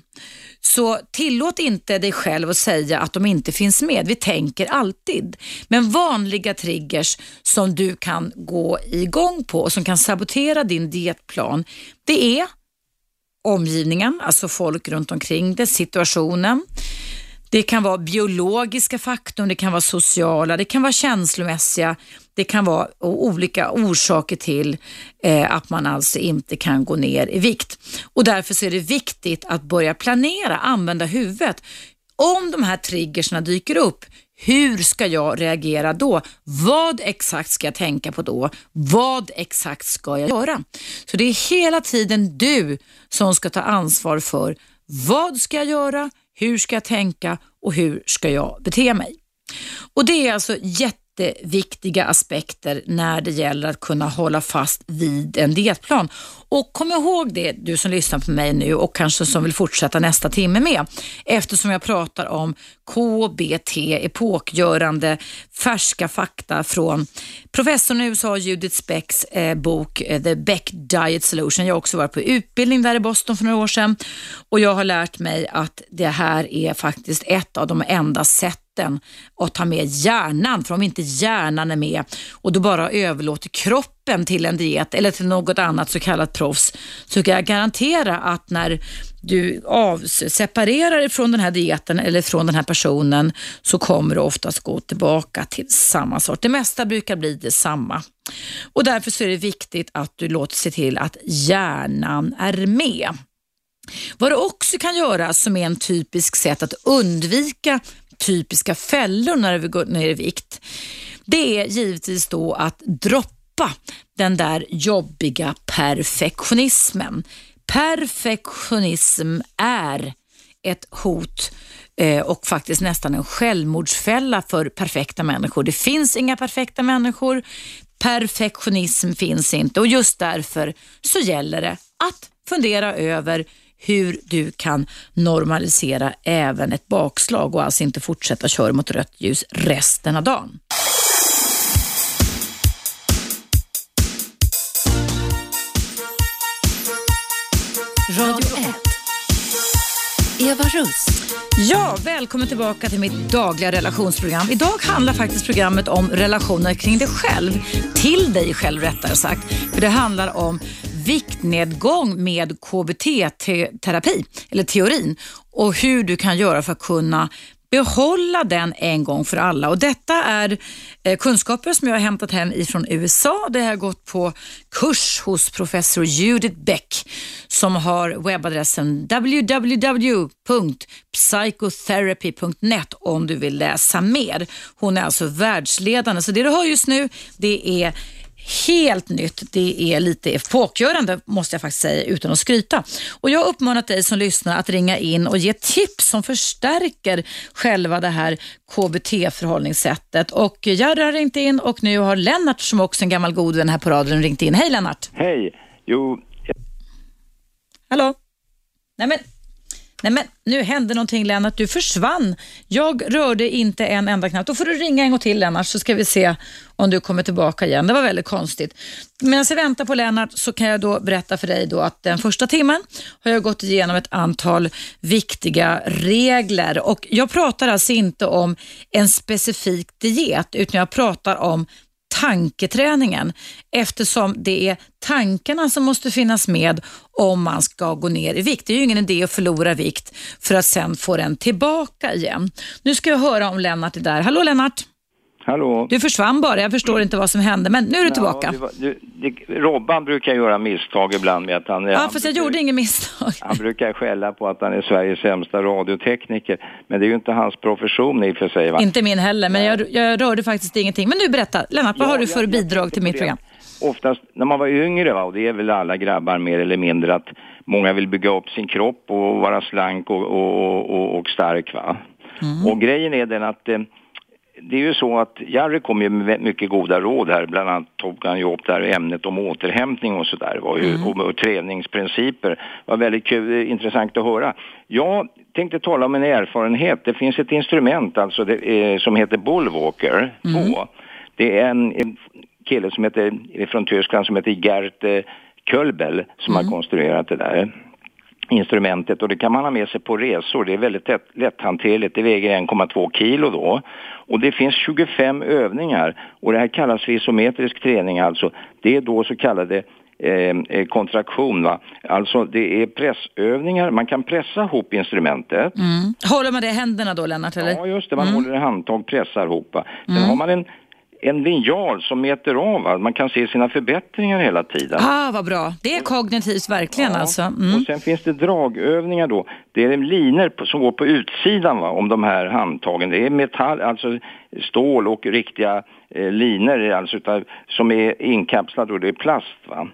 Så tillåt inte dig själv att säga att de inte finns med. Vi tänker alltid. Men vanliga triggers som du kan gå igång på och som kan sabotera din dietplan, det är omgivningen, alltså folk runt omkring dig, situationen. Det kan vara biologiska faktorn, det kan vara sociala, det kan vara känslomässiga, det kan vara olika orsaker till eh, att man alltså inte kan gå ner i vikt. Och Därför så är det viktigt att börja planera, använda huvudet. Om de här triggerserna dyker upp, hur ska jag reagera då? Vad exakt ska jag tänka på då? Vad exakt ska jag göra? Så det är hela tiden du som ska ta ansvar för vad ska jag göra? Hur ska jag tänka och hur ska jag bete mig? Och Det är alltså jätte jätteviktiga aspekter när det gäller att kunna hålla fast vid en dietplan. Och kom ihåg det, du som lyssnar på mig nu och kanske som vill fortsätta nästa timme med, eftersom jag pratar om KBT, epokgörande färska fakta från professorn i USA, Judith Specks eh, bok eh, The Beck Diet Solution. Jag har också varit på utbildning där i Boston för några år sedan och jag har lärt mig att det här är faktiskt ett av de enda sätt sätten att ta med hjärnan, för om inte hjärnan är med och du bara överlåter kroppen till en diet eller till något annat så kallat proffs, så kan jag garantera att när du separerar från den här dieten eller från den här personen så kommer du oftast gå tillbaka till samma sort. Det mesta brukar bli detsamma. Och därför så är det viktigt att du låter se till att hjärnan är med. Vad du också kan göra som är en typisk sätt att undvika typiska fällor när vi går ner i vikt, det är givetvis då att droppa den där jobbiga perfektionismen. Perfektionism är ett hot eh, och faktiskt nästan en självmordsfälla för perfekta människor. Det finns inga perfekta människor. Perfektionism finns inte och just därför så gäller det att fundera över hur du kan normalisera även ett bakslag och alltså inte fortsätta köra mot rött ljus resten av dagen. Radio 1. Eva Russ. Ja, välkommen tillbaka till mitt dagliga relationsprogram. Idag handlar faktiskt programmet om relationer kring dig själv. Till dig själv rättare sagt. För det handlar om viktnedgång med KBT-terapi, eller teorin, och hur du kan göra för att kunna behålla den en gång för alla. Och Detta är eh, kunskaper som jag har hämtat hem ifrån USA. Det har gått på kurs hos professor Judith Beck som har webbadressen www.psychotherapy.net om du vill läsa mer. Hon är alltså världsledande. Så det du hör just nu det är helt nytt. Det är lite epokgörande måste jag faktiskt säga utan att skryta. Och Jag har uppmanat dig som lyssnar att ringa in och ge tips som förstärker själva det här KBT-förhållningssättet. Och jag har ringt in och nu har Lennart som också är en gammal god vän här på radion ringt in. Hej Lennart! Hej! Jo... Hallå? Nej men Nej men nu hände någonting Lennart, du försvann. Jag rörde inte en enda knapp. Då får du ringa en gång till Lennart så ska vi se om du kommer tillbaka igen. Det var väldigt konstigt. Medan jag väntar på Lennart så kan jag då berätta för dig då att den första timmen har jag gått igenom ett antal viktiga regler och jag pratar alltså inte om en specifik diet utan jag pratar om tanketräningen eftersom det är tankarna som måste finnas med om man ska gå ner i vikt. Det är ju ingen idé att förlora vikt för att sen få den tillbaka igen. Nu ska jag höra om Lennart är där. Hallå Lennart! Hallå? Du försvann bara, jag förstår inte vad som hände, men nu är du tillbaka. Ja, det var, det, Robban brukar göra misstag ibland med att han... Ja, han fast jag brukar- gjorde inget misstag. Han brukar skälla på att han är Sveriges sämsta radiotekniker. Men det är ju inte hans profession i och för sig. Va? Inte min heller, men jag, jag rörde faktiskt ingenting. Men nu berätta, Lennart, vad Ja, har du jag- för jag bidrag tänkte till mitt program? Oftast när man var yngre, va, och det är väl alla grabbar mer eller mindre, att många vill bygga upp sin kropp och vara slank och, och, och, och stark. Va? Mm. Och grejen är den att eh, det är ju så att Jerry kom ju med mycket goda råd här, bland annat tog han ju upp det här ämnet om återhämtning och sådär, Mm. och, och träningsprinciper. Det var väldigt kul, eh, intressant att höra. Jag tänkte tala om en erfarenhet. Det finns ett instrument alltså det, är, som heter Bullwalker 2. Det är en, en kille som heter, från Tyskland som heter Gert eh, Kölbel som har konstruerat det där instrumentet och det kan man ha med sig på resor. Det är väldigt lätt, lätthanterligt. Det väger 1,2 kilo då. Och det finns 25 övningar och det här kallas för isometrisk träning alltså. Det är då så kallade eh, eh, kontraktion va. Alltså det är pressövningar. Man kan pressa ihop instrumentet. Mm. Håller man det i händerna då, Lennart? Eller? Ja, just det. Man håller i handtag, pressar ihop. va. Sen har man en, en linjal som mäter av. Man kan se sina förbättringar hela tiden. Ah, vad bra. Det är kognitivt verkligen alltså. Mm. Och sen finns det dragövningar då. Det är linor som går på utsidan va, om de här handtagen. Det är metall, alltså stål och riktiga eh, linor alltså utav, som är inkapslade och det är plast. Va?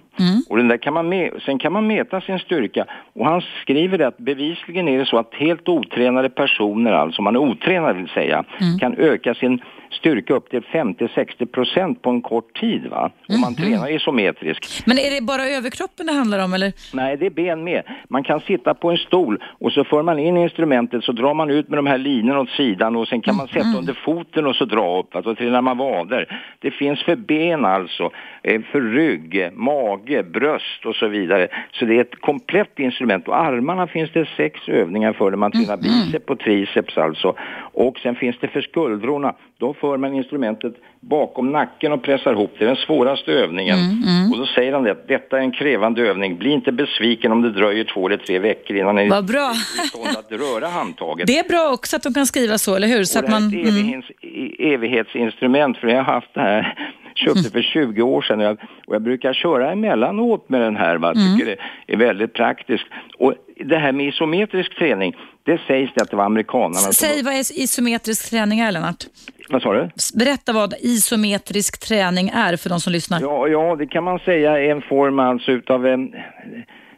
Och den där kan man med, sen kan man mäta sin styrka och han skriver det att bevisligen är det så att helt otränade personer, alltså man är otränad vill säga, kan öka sin styrka upp till 50-60 procent på en kort tid va? Om man tränar isometriskt. Men är det bara överkroppen det handlar om eller? Nej, det är ben med. Man kan sitta på en stol och så för man in instrumentet så drar man ut med de här linorna åt sidan och sen kan man sätta under foten och så dra upp. Alltså tränar man vader. Det finns för ben alltså, för rygg, mage, bröst och så vidare. Så det är ett komplett instrument och armarna finns det sex övningar för när man tränar biceps och triceps alltså. Och sen finns det för skuldrorna. Då för man instrumentet bakom nacken och pressar ihop. Det är den svåraste övningen. Och då säger han det, att detta är en krävande övning. Bli inte besviken om det dröjer två eller tre veckor innan ni Vad bra. är i stånd att röra handtaget. Det är bra också att de kan skriva så, eller hur? Så och att det här man, är ett mm. evighets, e- evighetsinstrument, för jag har haft det här, köpte för 20 år sedan och jag, och jag brukar köra emellanåt med den här. Va? Jag Mm. tycker det är väldigt praktiskt. Och det här med isometrisk träning, det sägs det att det var amerikanerna. Säg vad is- isometrisk träning är, Lennart. Vad sa du? Berätta vad isometrisk träning är för de som lyssnar. Ja, ja, det kan man säga är en form alltså utav en,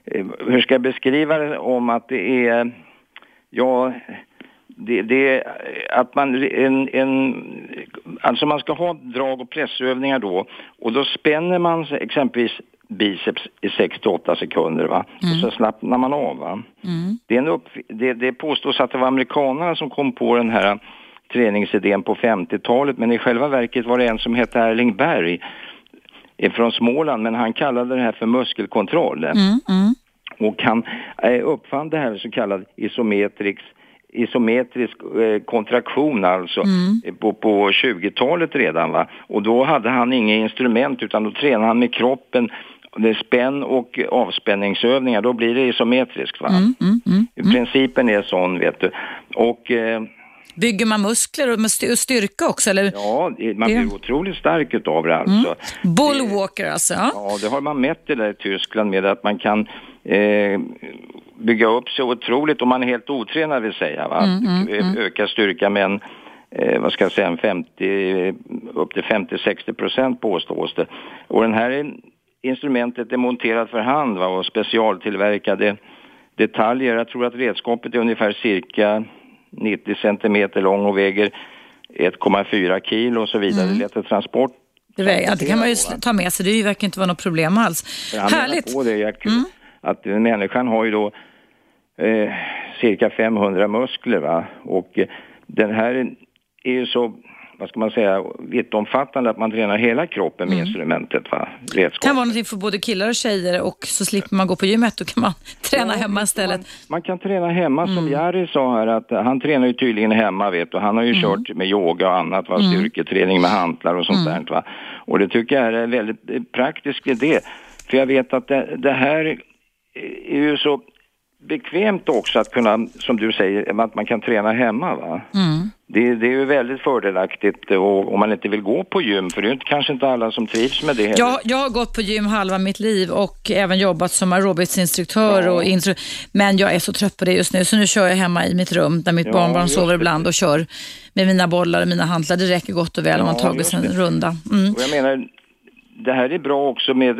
eh, hur ska jag beskriva det om att det är, ja, det, det att man, en, en, alltså man ska ha drag och pressövningar då och då spänner man exempelvis biceps i 6 till 8 sekunder va? och så slappnar man av va. Det, är en upp, det, det påstås att det var amerikanerna som kom på den här träningsidén på 50-talet men i själva verket var det en som hette Erling Berg från Småland men han kallade det här för muskelkontroll. Mm, mm. Och han eh, uppfann det här så kallad isometrisk isometrisk eh, kontraktion alltså eh, på, på 20-talet redan va. Och då hade han inga instrument utan då tränade han med kroppen det är spänn och avspänningsövningar, då blir det isometriskt va. Mm, mm, mm. Principen är sån vet du. Och eh, Bygger man muskler och styrka också? Eller? ja, det- man Det- blir otroligt stark utav det alltså. Bullwalker alltså? Ja. Ja, det har man mätt det där i Tyskland med att man kan eh, bygga upp sig otroligt om man är helt otränad vill säga. Va? Ö- Öka styrka med en, eh, vad ska jag säga, en 50, upp till 50-60 procent påstås det. Och den här instrumentet är monterat för hand va? och specialtillverkade detaljer. Jag tror att redskapet är ungefär cirka 90 centimeter lång och väger 1,4 kilo och så vidare. Det är lätt transport Det, det kan man ju ta med sig, det verkar inte vara något problem alls. Härligt! Mm. på det, Jack, att människan har ju då eh, cirka 500 muskler va? och eh, den här är ju så, vad ska man säga, vittomfattande att man tränar hela kroppen med instrumentet va, Det kan vara någonting för både killar och tjejer och så slipper man gå på gymmet, då kan man träna hemma istället. Man, man kan träna hemma som Mm. Jari sa här att han tränar ju tydligen hemma vet du. Han har ju Mm. kört med yoga och annat, va? styrketräning med hantlar och sånt där va. Och det tycker jag är en väldigt eh, praktisk idé. För jag vet att det, det här är ju så bekvämt också att kunna, som du säger, att man kan träna hemma va. Mm. det, det är ju väldigt fördelaktigt och, om man inte vill gå på gym, för det är ju kanske inte alla som trivs med det heller. Jag, jag har gått på gym halva mitt liv och även jobbat som aerobicsinstruktör. Ja. Och instru men jag är så trött på det just nu, så nu kör jag hemma i mitt rum där mitt ja, barnbarn sover ibland och kör med mina bollar och mina hantlar. Det räcker gott och väl ja, om man tagit sig en runda. Mm. Och jag menar, det här är bra också med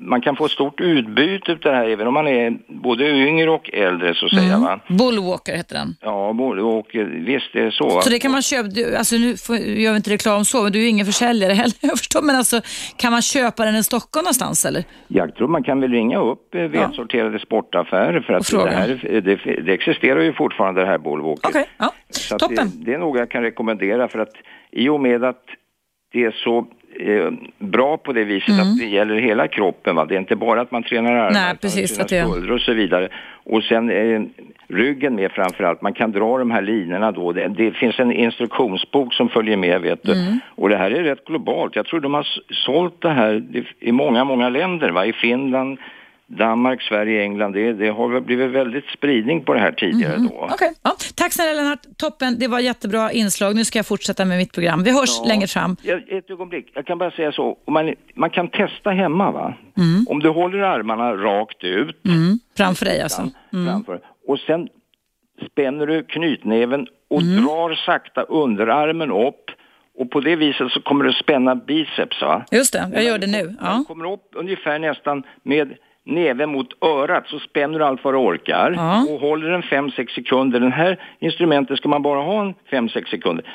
man kan få stort utbyte av det här även om man är både yngre och äldre så säga. Mm. Va? Bullwalker heter den. Ja, Bullwalker, visst är det så. Va? Så det kan man köpa, alltså nu får, gör vi inte reklam så, men du är ju ingen försäljare heller, jag förstår, men alltså kan man köpa den i Stockholm någonstans eller? Jag tror man kan väl ringa upp eh, välsorterade ja. sportaffärer för att det, här, det, det, existerar ju fortfarande det här Bullwalker. Okej, okay. ja. toppen. Det, det är nog jag kan rekommendera för att i och med att det är så eh, bra på det viset mm. att det gäller hela kroppen. Va? Det är inte bara att man tränar armar, Nej, precis, utan tränar skulder och så vidare. Och sen eh, ryggen med framförallt. Man kan dra de här linorna då. Det, det, finns en instruktionsbok som följer med vet du. Mm. Och det här är rätt globalt. Jag tror de har sålt det här i många, många länder. Va? I Finland, Danmark, Sverige, England, det, det har blivit väldigt spridning på det här tidigare mm. då. Okay. Ja. Tack snälla Lennart, toppen. Det var jättebra inslag. Nu ska jag fortsätta med mitt program. Vi hörs ja. längre fram. Ett ögonblick, jag kan bara säga så. Man, man kan testa hemma va. Mm. Om du håller armarna rakt ut. Mm. Framför dig alltså. Mm. Framför. Och sen spänner du knytnäven och mm. drar sakta underarmen upp och på det viset så kommer du spänna biceps va? Just det, jag gör det nu. Ja. Kommer upp ungefär nästan med näven mot örat så spänner du allt vad du orkar ja. och håller den 5-6 sekunder. Den här instrumentet ska man bara ha en 5-6 sekunder.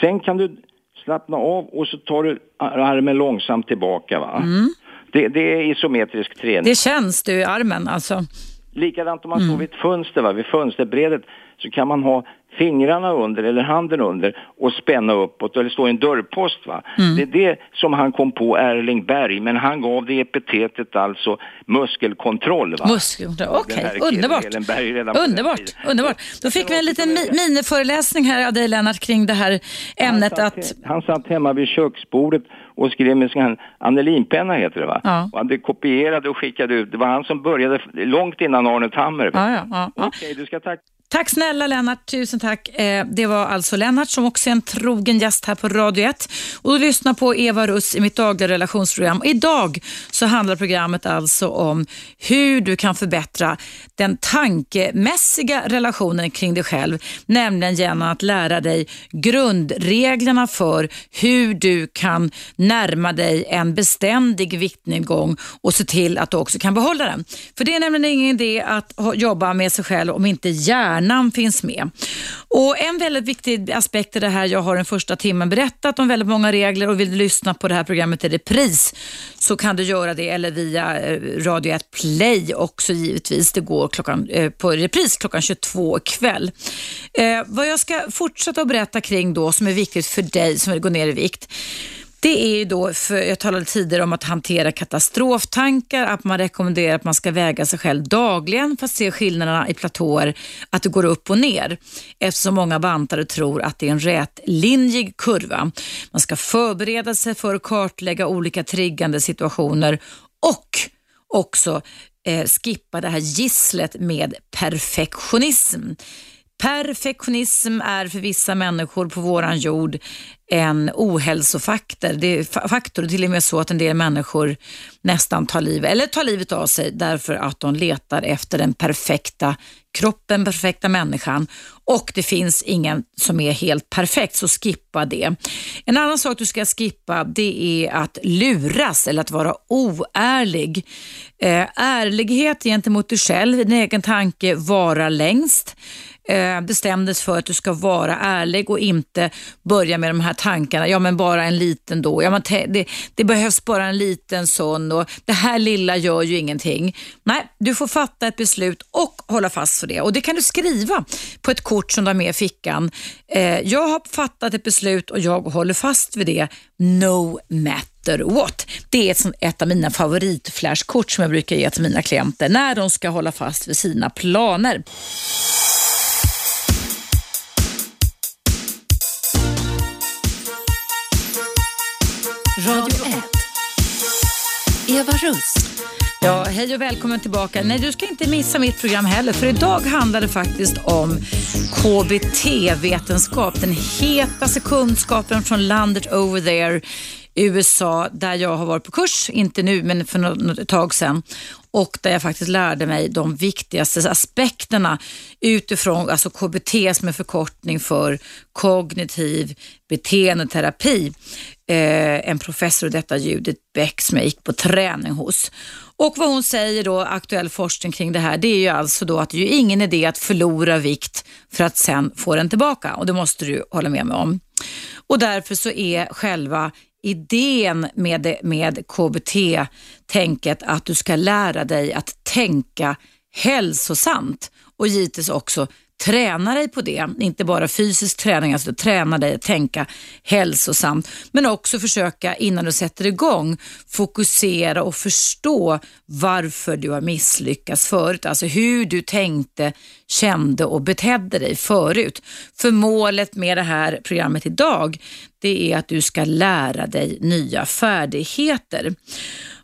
Sen kan du slappna av och så tar du armen långsamt tillbaka. Va? Mm. Det, det, är isometrisk träning. Det känns du i armen alltså? Likadant om man mm. står vid ett fönster, va? vid fönsterbredet så kan man ha fingrarna under eller handen under och spänna uppåt eller stå i en dörrpost. Va? Mm. Det är det som han kom på, Erling Berg, men han gav det epitetet alltså muskelkontroll. Va? Muskelkontroll, okej, okay. underbart. Underbart, underbart. Då fick vi en liten mi miniföreläsning här av dig Lennart kring det här ämnet han satt, att... Han satt hemma vid köksbordet och skrev med sin Annelinpenna heter det va? Ja. Och han kopierade och skickade ut. Det var han som började långt innan Arne Tammer. Ja, ja, ja, Okej, okay, du ska tacka. Tack snälla Lennart, tusen tack. Eh, det var alltså Lennart som också är en trogen gäst här på Radio 1. Och du lyssnar på Eva Russ i mitt dagliga relationsprogram. idag så handlar programmet alltså om hur du kan förbättra den tankemässiga relationen kring dig själv, nämligen genom att lära dig grundreglerna för hur du kan närma dig en beständig viktnedgång och se till att du också kan behålla den. För det är nämligen ingen idé att jobba med sig själv om inte hjärnan hjärnan finns med. Och En väldigt viktig aspekt i det här, jag har den första timmen berättat om väldigt många regler och vill du lyssna på det här programmet i repris så kan du göra det eller via eh, Radio 1 Play också givetvis. Det går klockan, eh, på repris klockan 22 ikväll. Eh, vad jag ska fortsätta att berätta kring då som är viktigt för dig som vill gå ner i vikt det är ju då, för jag talade tidigare om att hantera katastroftankar, att man rekommenderar att man ska väga sig själv dagligen för att se skillnaderna i platåer, att det går upp och ner. Eftersom många bantare tror att det är en rätlinjig kurva. Man ska förbereda sig för att kartlägga olika triggande situationer och också eh, skippa det här gisslet med perfektionism. Perfektionism är för vissa människor på våran jord en ohälsofaktor. Det är faktor till och med så att en del människor nästan tar livet, eller tar livet av sig därför att de letar efter den perfekta kroppen, perfekta människan och det finns ingen som är helt perfekt, så skippa det. En annan sak du ska skippa det är att luras eller att vara oärlig. Eh, ärlighet gentemot dig själv, din egen tanke, vara längst eh, bestämdes för att du ska vara ärlig och inte börja med de här tankarna. Ja, men bara en liten då. Ja, men det, det behövs bara en liten sån och det här lilla gör ju ingenting. Nej, du får fatta ett beslut och hålla fast för det. Och Det kan du skriva på ett kort som du har med i fickan. Eh, jag har fattat ett beslut och jag håller fast vid det no matter what. Det är ett, ett av mina favoritflashkort som jag brukar ge till mina klienter när de ska hålla fast vid sina planer. Radio 1. Eva Russ. Ja, hej och välkommen tillbaka. Nej, du ska inte missa mitt program heller, för idag handlar det faktiskt om KBT-vetenskap, den hetaste kunskapen från landet over there, USA, där jag har varit på kurs, inte nu, men för något tag sedan och där jag faktiskt lärde mig de viktigaste aspekterna utifrån alltså KBT som är förkortning för kognitiv beteendeterapi. Eh, en professor i detta, Judith Beck, som jag gick på träning hos. Och vad hon säger då, aktuell forskning kring det här, det är ju alltså då att det är ju ingen idé att förlora vikt för att sen få den tillbaka och det måste du hålla med mig om. Och därför så är själva idén med, med KBT-tänket att du ska lära dig att tänka hälsosamt och givetvis också träna dig på det. Inte bara fysisk träning, alltså träna dig att tänka hälsosamt, men också försöka innan du sätter igång fokusera och förstå varför du har misslyckats förut. Alltså hur du tänkte, kände och betedde dig förut. För målet med det här programmet idag, det är att du ska lära dig nya färdigheter.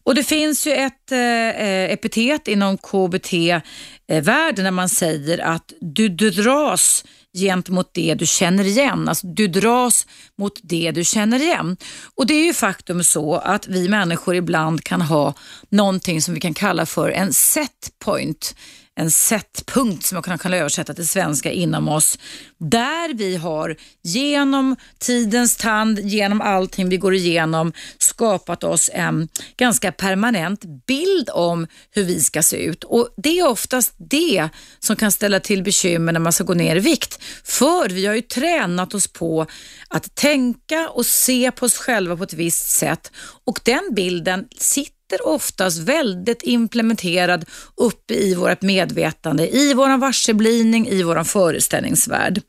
Och Det finns ju ett eh, epitet inom KBT-världen när man säger att du, du dras gentemot det du känner igen. Alltså du dras mot det du känner igen. Och det är ju faktum så att vi människor ibland kan ha någonting som vi kan kalla för en set point en sättpunkt som jag kan översätta till svenska inom oss. Där vi har genom tidens tand, genom allting vi går igenom skapat oss en ganska permanent bild om hur vi ska se ut. Och Det är oftast det som kan ställa till bekymmer när man ska gå ner i vikt. För vi har ju tränat oss på att tänka och se på oss själva på ett visst sätt och den bilden sitter sitter oftast väldigt implementerad uppe i vårt medvetande, i vår varseblivning, i vår föreställningsvärld.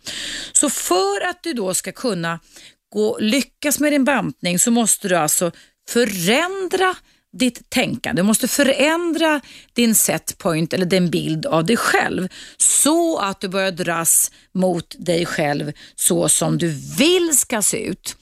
Så för att du då ska kunna gå, lyckas med din bantning så måste du alltså förändra ditt tänkande. Du måste förändra din setpoint eller din bild av dig själv så att du börjar dras mot dig själv så som du vill ska se ut.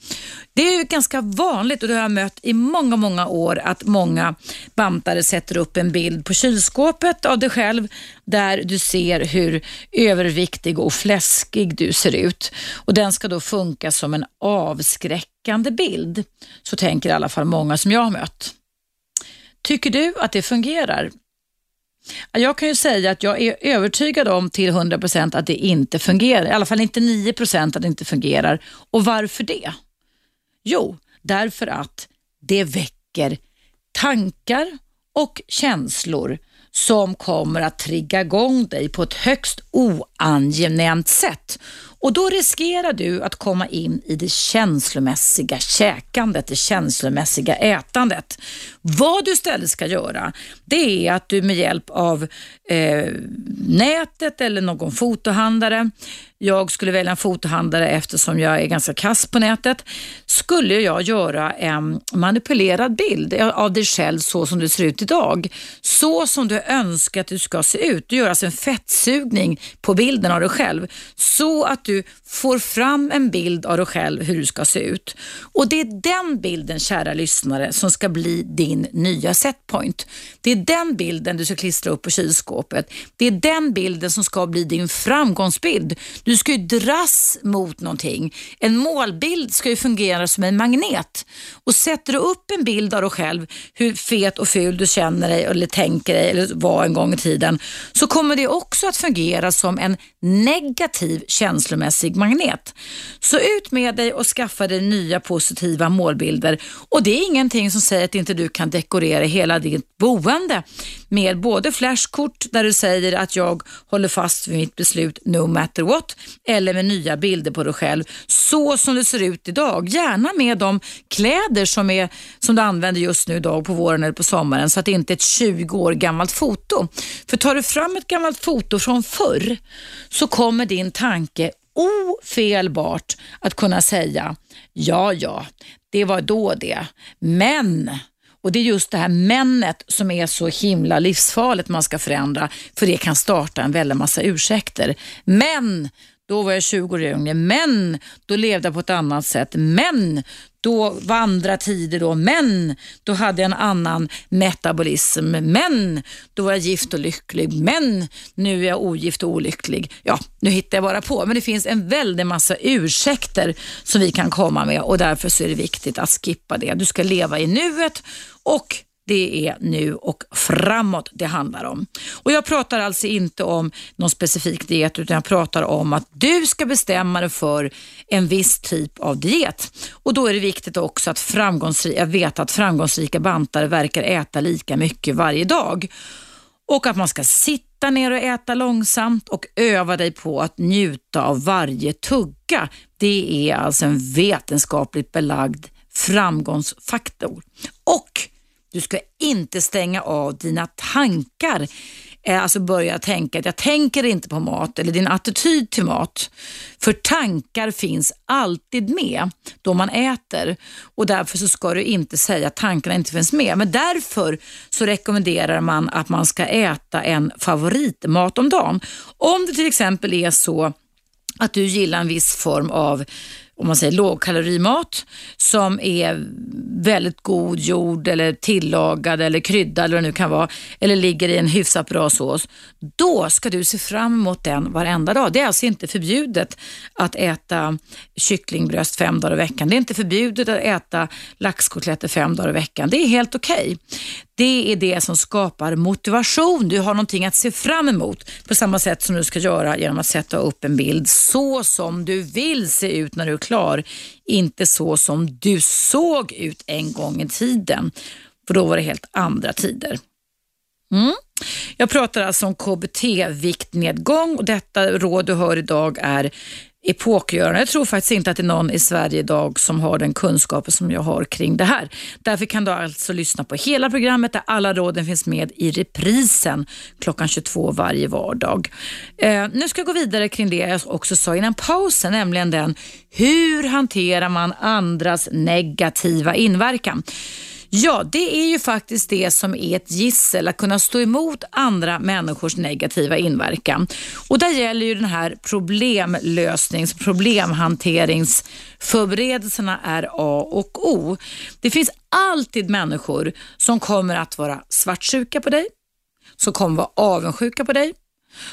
Det är ganska vanligt och det har jag mött i många, många år att många bantare sätter upp en bild på kylskåpet av dig själv där du ser hur överviktig och fläskig du ser ut. Och Den ska då funka som en avskräckande bild. Så tänker i alla fall många som jag har mött. Tycker du att det fungerar? Jag kan ju säga att jag är övertygad om till 100% att det inte fungerar. I alla fall inte 9% att det inte fungerar. Och varför det? Jo, därför att det väcker tankar och känslor som kommer att trigga igång dig på ett högst oangenämt sätt. Och Då riskerar du att komma in i det känslomässiga käkandet, det känslomässiga ätandet. Vad du istället ska göra, det är att du med hjälp av eh, nätet eller någon fotohandlare jag skulle välja en fotohandlare eftersom jag är ganska kass på nätet, skulle jag göra en manipulerad bild av dig själv så som du ser ut idag. Så som du önskar att du ska se ut. Du gör alltså en fettsugning på bilden av dig själv så att du får fram en bild av dig själv hur du ska se ut. Och Det är den bilden, kära lyssnare, som ska bli din nya setpoint. Det är den bilden du ska klistra upp på kylskåpet. Det är den bilden som ska bli din framgångsbild. Du ska ju dras mot någonting. En målbild ska ju fungera som en magnet. Och Sätter du upp en bild av dig själv, hur fet och ful du känner dig eller tänker dig eller var en gång i tiden, så kommer det också att fungera som en negativ känslomässig magnet. Så ut med dig och skaffa dig nya positiva målbilder. Och Det är ingenting som säger att inte du kan dekorera hela ditt boende med både flashkort där du säger att jag håller fast vid mitt beslut no matter what eller med nya bilder på dig själv så som det ser ut idag. Gärna med de kläder som, är, som du använder just nu idag på våren eller på sommaren så att det inte är ett 20 år gammalt foto. För tar du fram ett gammalt foto från förr så kommer din tanke ofelbart att kunna säga ja, ja, det var då det. Men och Det är just det här männet som är så himla livsfarligt man ska förändra, för det kan starta en väldig massa ursäkter. Men då var jag 20 år yngre, men då levde jag på ett annat sätt. Men då var andra tider då, men då hade jag en annan metabolism. Men då var jag gift och lycklig. Men nu är jag ogift och olycklig. Ja, nu hittar jag bara på. Men det finns en väldig massa ursäkter som vi kan komma med och därför så är det viktigt att skippa det. Du ska leva i nuet och det är nu och framåt det handlar om. Och Jag pratar alltså inte om någon specifik diet utan jag pratar om att du ska bestämma dig för en viss typ av diet. Och Då är det viktigt också att framgångsrika, jag vet att framgångsrika bantare verkar äta lika mycket varje dag. Och att man ska sitta ner och äta långsamt och öva dig på att njuta av varje tugga. Det är alltså en vetenskapligt belagd framgångsfaktor. Och du ska inte stänga av dina tankar. Eh, alltså börja tänka att jag tänker inte på mat eller din attityd till mat. För tankar finns alltid med då man äter och därför så ska du inte säga att tankarna inte finns med. Men därför så rekommenderar man att man ska äta en favoritmat om dagen. Om det till exempel är så att du gillar en viss form av om man säger lågkalorimat som är väldigt god jord eller tillagad eller kryddad eller vad det nu kan vara eller ligger i en hyfsat bra sås. Då ska du se fram emot den varenda dag. Det är alltså inte förbjudet att äta kycklingbröst fem dagar i veckan. Det är inte förbjudet att äta laxkotletter fem dagar i veckan. Det är helt okej. Okay. Det är det som skapar motivation. Du har någonting att se fram emot på samma sätt som du ska göra genom att sätta upp en bild så som du vill se ut när du är klar. Inte så som du såg ut en gång i tiden. För då var det helt andra tider. Mm. Jag pratar alltså om KBT-viktnedgång och detta råd du hör idag är epokgörande. Jag tror faktiskt inte att det är någon i Sverige idag som har den kunskapen som jag har kring det här. Därför kan du alltså lyssna på hela programmet där alla råden finns med i reprisen klockan 22 varje vardag. Eh, nu ska jag gå vidare kring det jag också sa innan pausen, nämligen den hur hanterar man andras negativa inverkan? Ja, det är ju faktiskt det som är ett gissel, att kunna stå emot andra människors negativa inverkan. Och där gäller ju den här problemlösnings, problemhanteringsförberedelserna är A och O. Det finns alltid människor som kommer att vara svartsjuka på dig, som kommer vara avundsjuka på dig,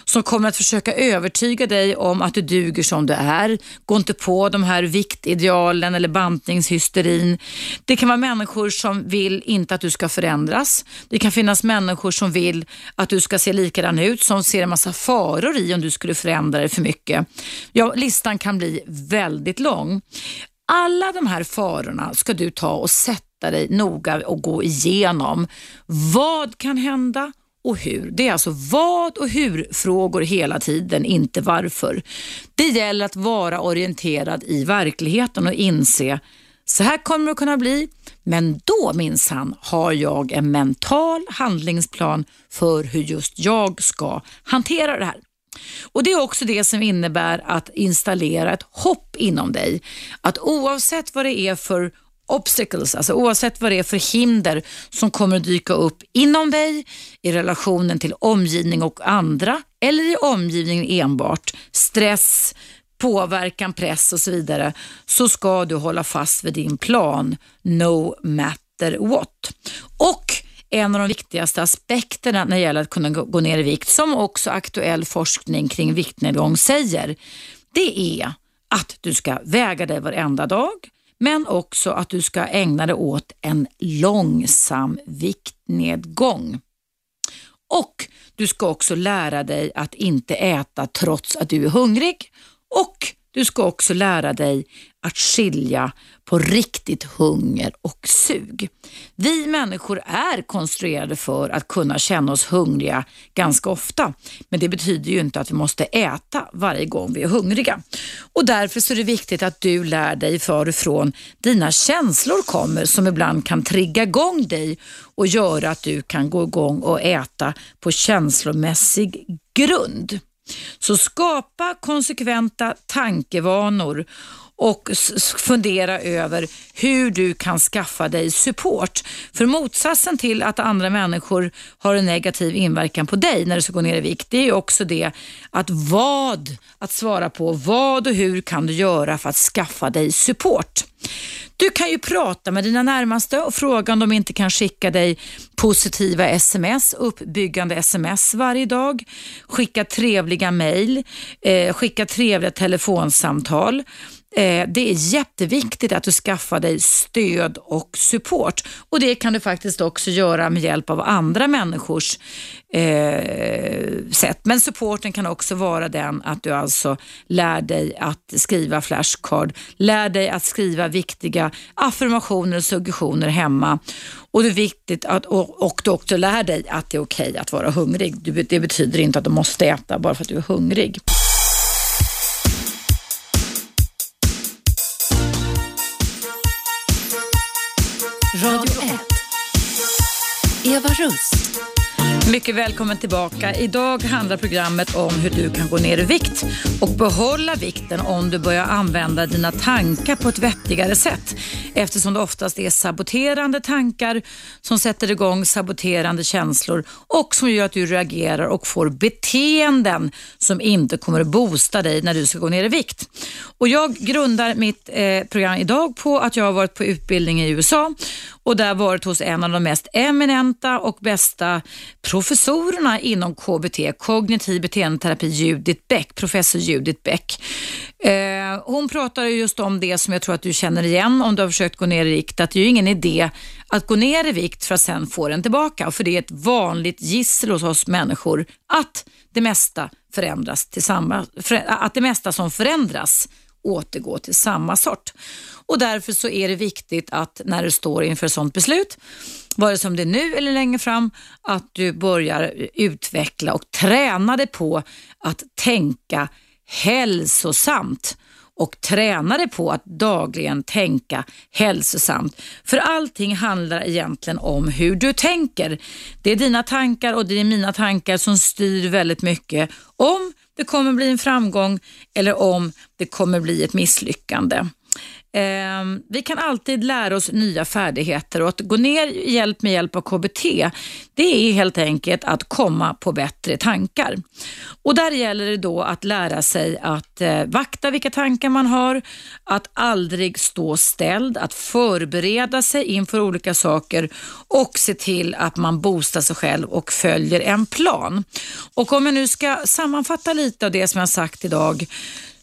som kommer att försöka övertyga dig om att du duger som du är. Gå inte på de här viktidealen eller bantningshysterin. Det kan vara människor som vill inte att du ska förändras. Det kan finnas människor som vill att du ska se likadan ut, som ser en massa faror i om du skulle förändra dig för mycket. Ja, listan kan bli väldigt lång. Alla de här farorna ska du ta och sätta dig noga och gå igenom. Vad kan hända? Och hur. Det är alltså vad och hur-frågor hela tiden, inte varför. Det gäller att vara orienterad i verkligheten och inse så här kommer det att kunna bli, men då minsann har jag en mental handlingsplan för hur just jag ska hantera det här. Och Det är också det som innebär att installera ett hopp inom dig. Att oavsett vad det är för obstacles, alltså oavsett vad det är för hinder som kommer att dyka upp inom dig, i relationen till omgivning och andra eller i omgivningen enbart, stress, påverkan, press och så vidare, så ska du hålla fast vid din plan no matter what. Och en av de viktigaste aspekterna när det gäller att kunna gå ner i vikt, som också aktuell forskning kring viktnedgång säger, det är att du ska väga dig varenda dag, men också att du ska ägna dig åt en långsam viktnedgång. Och du ska också lära dig att inte äta trots att du är hungrig och du ska också lära dig att skilja på riktigt hunger och sug. Vi människor är konstruerade för att kunna känna oss hungriga ganska ofta. Men det betyder ju inte att vi måste äta varje gång vi är hungriga. Och Därför så är det viktigt att du lär dig varifrån dina känslor kommer som ibland kan trigga igång dig och göra att du kan gå igång och äta på känslomässig grund. Så skapa konsekventa tankevanor och fundera över hur du kan skaffa dig support. För motsatsen till att andra människor har en negativ inverkan på dig när du ska gå ner i vikt, det är också det att vad, att svara på vad och hur kan du göra för att skaffa dig support. Du kan ju prata med dina närmaste och fråga om de inte kan skicka dig positiva sms, uppbyggande sms varje dag, skicka trevliga mejl, eh, skicka trevliga telefonsamtal. Eh, det är jätteviktigt att du skaffar dig stöd och support och det kan du faktiskt också göra med hjälp av andra människors eh, sätt. Men supporten kan också vara den att du alltså lär dig att skriva flashcard, lär dig att skriva viktiga affirmationer och suggestioner hemma och det är viktigt att, och, och du också lär dig att det är okej okay att vara hungrig. Det betyder inte att du måste äta bara för att du är hungrig. Eva Russ. Mycket välkommen tillbaka. Idag handlar programmet om hur du kan gå ner i vikt och behålla vikten om du börjar använda dina tankar på ett vettigare sätt. Eftersom det oftast är saboterande tankar som sätter igång saboterande känslor och som gör att du reagerar och får beteenden som inte kommer att boosta dig när du ska gå ner i vikt. Och jag grundar mitt eh, program idag på att jag har varit på utbildning i USA och där varit hos en av de mest eminenta och bästa professorerna inom KBT, kognitiv beteendeterapi, Judith Beck, professor Judith Beck. Eh, hon pratar just om det som jag tror att du känner igen om du har försökt gå ner i vikt, att det är ju ingen idé att gå ner i vikt för att sen få den tillbaka. För det är ett vanligt gissel hos oss människor att det mesta förändras till samma, att det mesta som förändras återgår till samma sort. Och därför så är det viktigt att när du står inför ett sådant beslut, vare sig det är nu eller längre fram, att du börjar utveckla och träna dig på att tänka hälsosamt och träna dig på att dagligen tänka hälsosamt. För allting handlar egentligen om hur du tänker. Det är dina tankar och det är mina tankar som styr väldigt mycket om det kommer bli en framgång eller om det kommer bli ett misslyckande. Ehm, vi kan alltid lära oss nya färdigheter och att gå ner i hjälp med hjälp av KBT, det är helt enkelt att komma på bättre tankar. Och där gäller det då att lära sig att eh, vakta vilka tankar man har, att aldrig stå ställd, att förbereda sig inför olika saker och se till att man boostar sig själv och följer en plan. Och om jag nu ska sammanfatta lite av det som jag sagt idag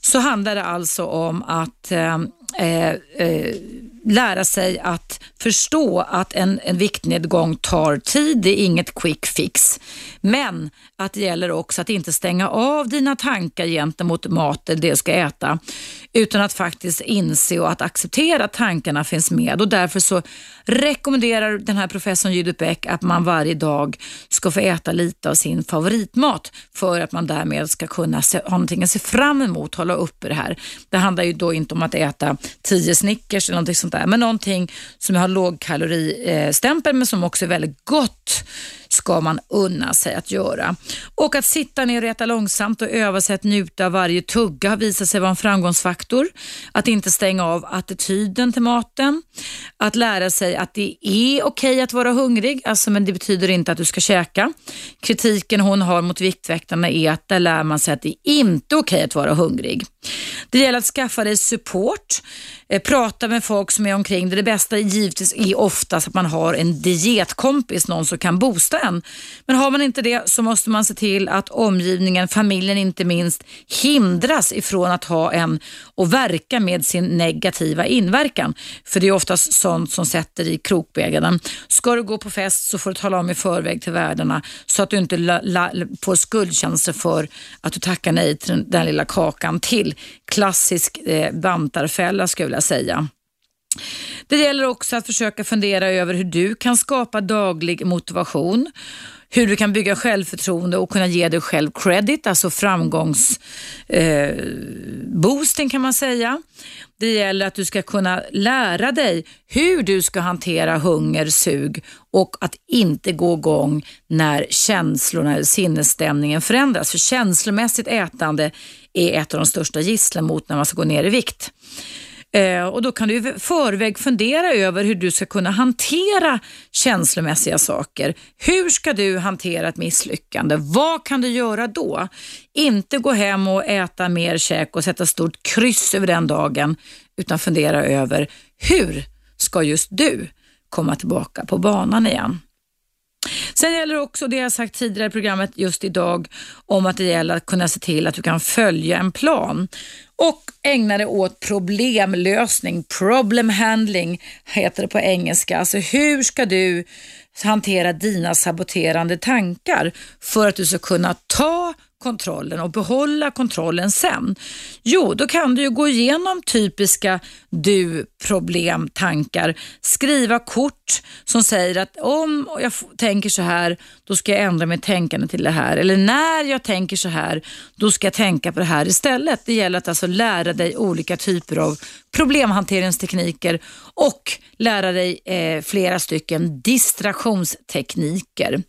så handlar det alltså om att ehm, eh, eh, lära sig att förstå att en, en viktnedgång tar tid, det är inget quick fix. Men att det gäller också att inte stänga av dina tankar gentemot maten, det du ska äta, utan att faktiskt inse och att acceptera att tankarna finns med. Och därför så rekommenderar den här professorn Judith Beck att man varje dag ska få äta lite av sin favoritmat för att man därmed ska kunna se, ha någonting att se fram emot, hålla uppe det här. Det handlar ju då inte om att äta tio Snickers eller någonting sånt där, men någonting som har lågkaloristämpel men som också är väldigt gott ska man unna sig att göra. Och att sitta ner och äta långsamt och öva sig att njuta av varje tugga har visat sig vara en framgångsfaktor. Att inte stänga av attityden till maten. Att lära sig att det är okej okay att vara hungrig, alltså, men det betyder inte att du ska käka. Kritiken hon har mot Viktväktarna är att där lär man sig att det är inte okej okay att vara hungrig. Det gäller att skaffa dig support, Eh, prata med folk som är omkring dig. Det bästa givetvis är oftast att man har en dietkompis, någon som kan boosta en. Men har man inte det så måste man se till att omgivningen, familjen inte minst, hindras ifrån att ha en och verka med sin negativa inverkan. För det är oftast sånt som sätter i krokbägaren. Ska du gå på fest så får du tala om i förväg till värdarna så att du inte får skuldkänslor för att du tackar nej till den, den lilla kakan till. Klassisk eh, bantarfälla skulle jag jag säga. Det gäller också att försöka fundera över hur du kan skapa daglig motivation hur du kan bygga självförtroende och kunna ge dig själv credit, alltså framgångsboosten eh, kan man säga. Det gäller att du ska kunna lära dig hur du ska hantera hunger, sug och att inte gå igång när känslorna eller sinnesstämningen förändras. För känslomässigt ätande är ett av de största gisslen mot när man ska gå ner i vikt. Eh, och Då kan du i förväg fundera över hur du ska kunna hantera känslomässiga saker. Hur ska du hantera ett misslyckande? Vad kan du göra då? Inte gå hem och äta mer käk och sätta stort kryss över den dagen, utan fundera över hur ska just du komma tillbaka på banan igen? Sen gäller det också det jag sagt tidigare i programmet just idag om att det gäller att kunna se till att du kan följa en plan och ägna dig åt problemlösning. Problem handling heter det på engelska. Alltså hur ska du hantera dina saboterande tankar för att du ska kunna ta kontrollen och behålla kontrollen sen? Jo, då kan du ju gå igenom typiska du-problemtankar, skriva kort som säger att om jag tänker så här, då ska jag ändra mitt tänkande till det här. Eller när jag tänker så här, då ska jag tänka på det här istället. Det gäller att alltså lära dig olika typer av problemhanteringstekniker och lära dig eh, flera stycken distraktionstekniker.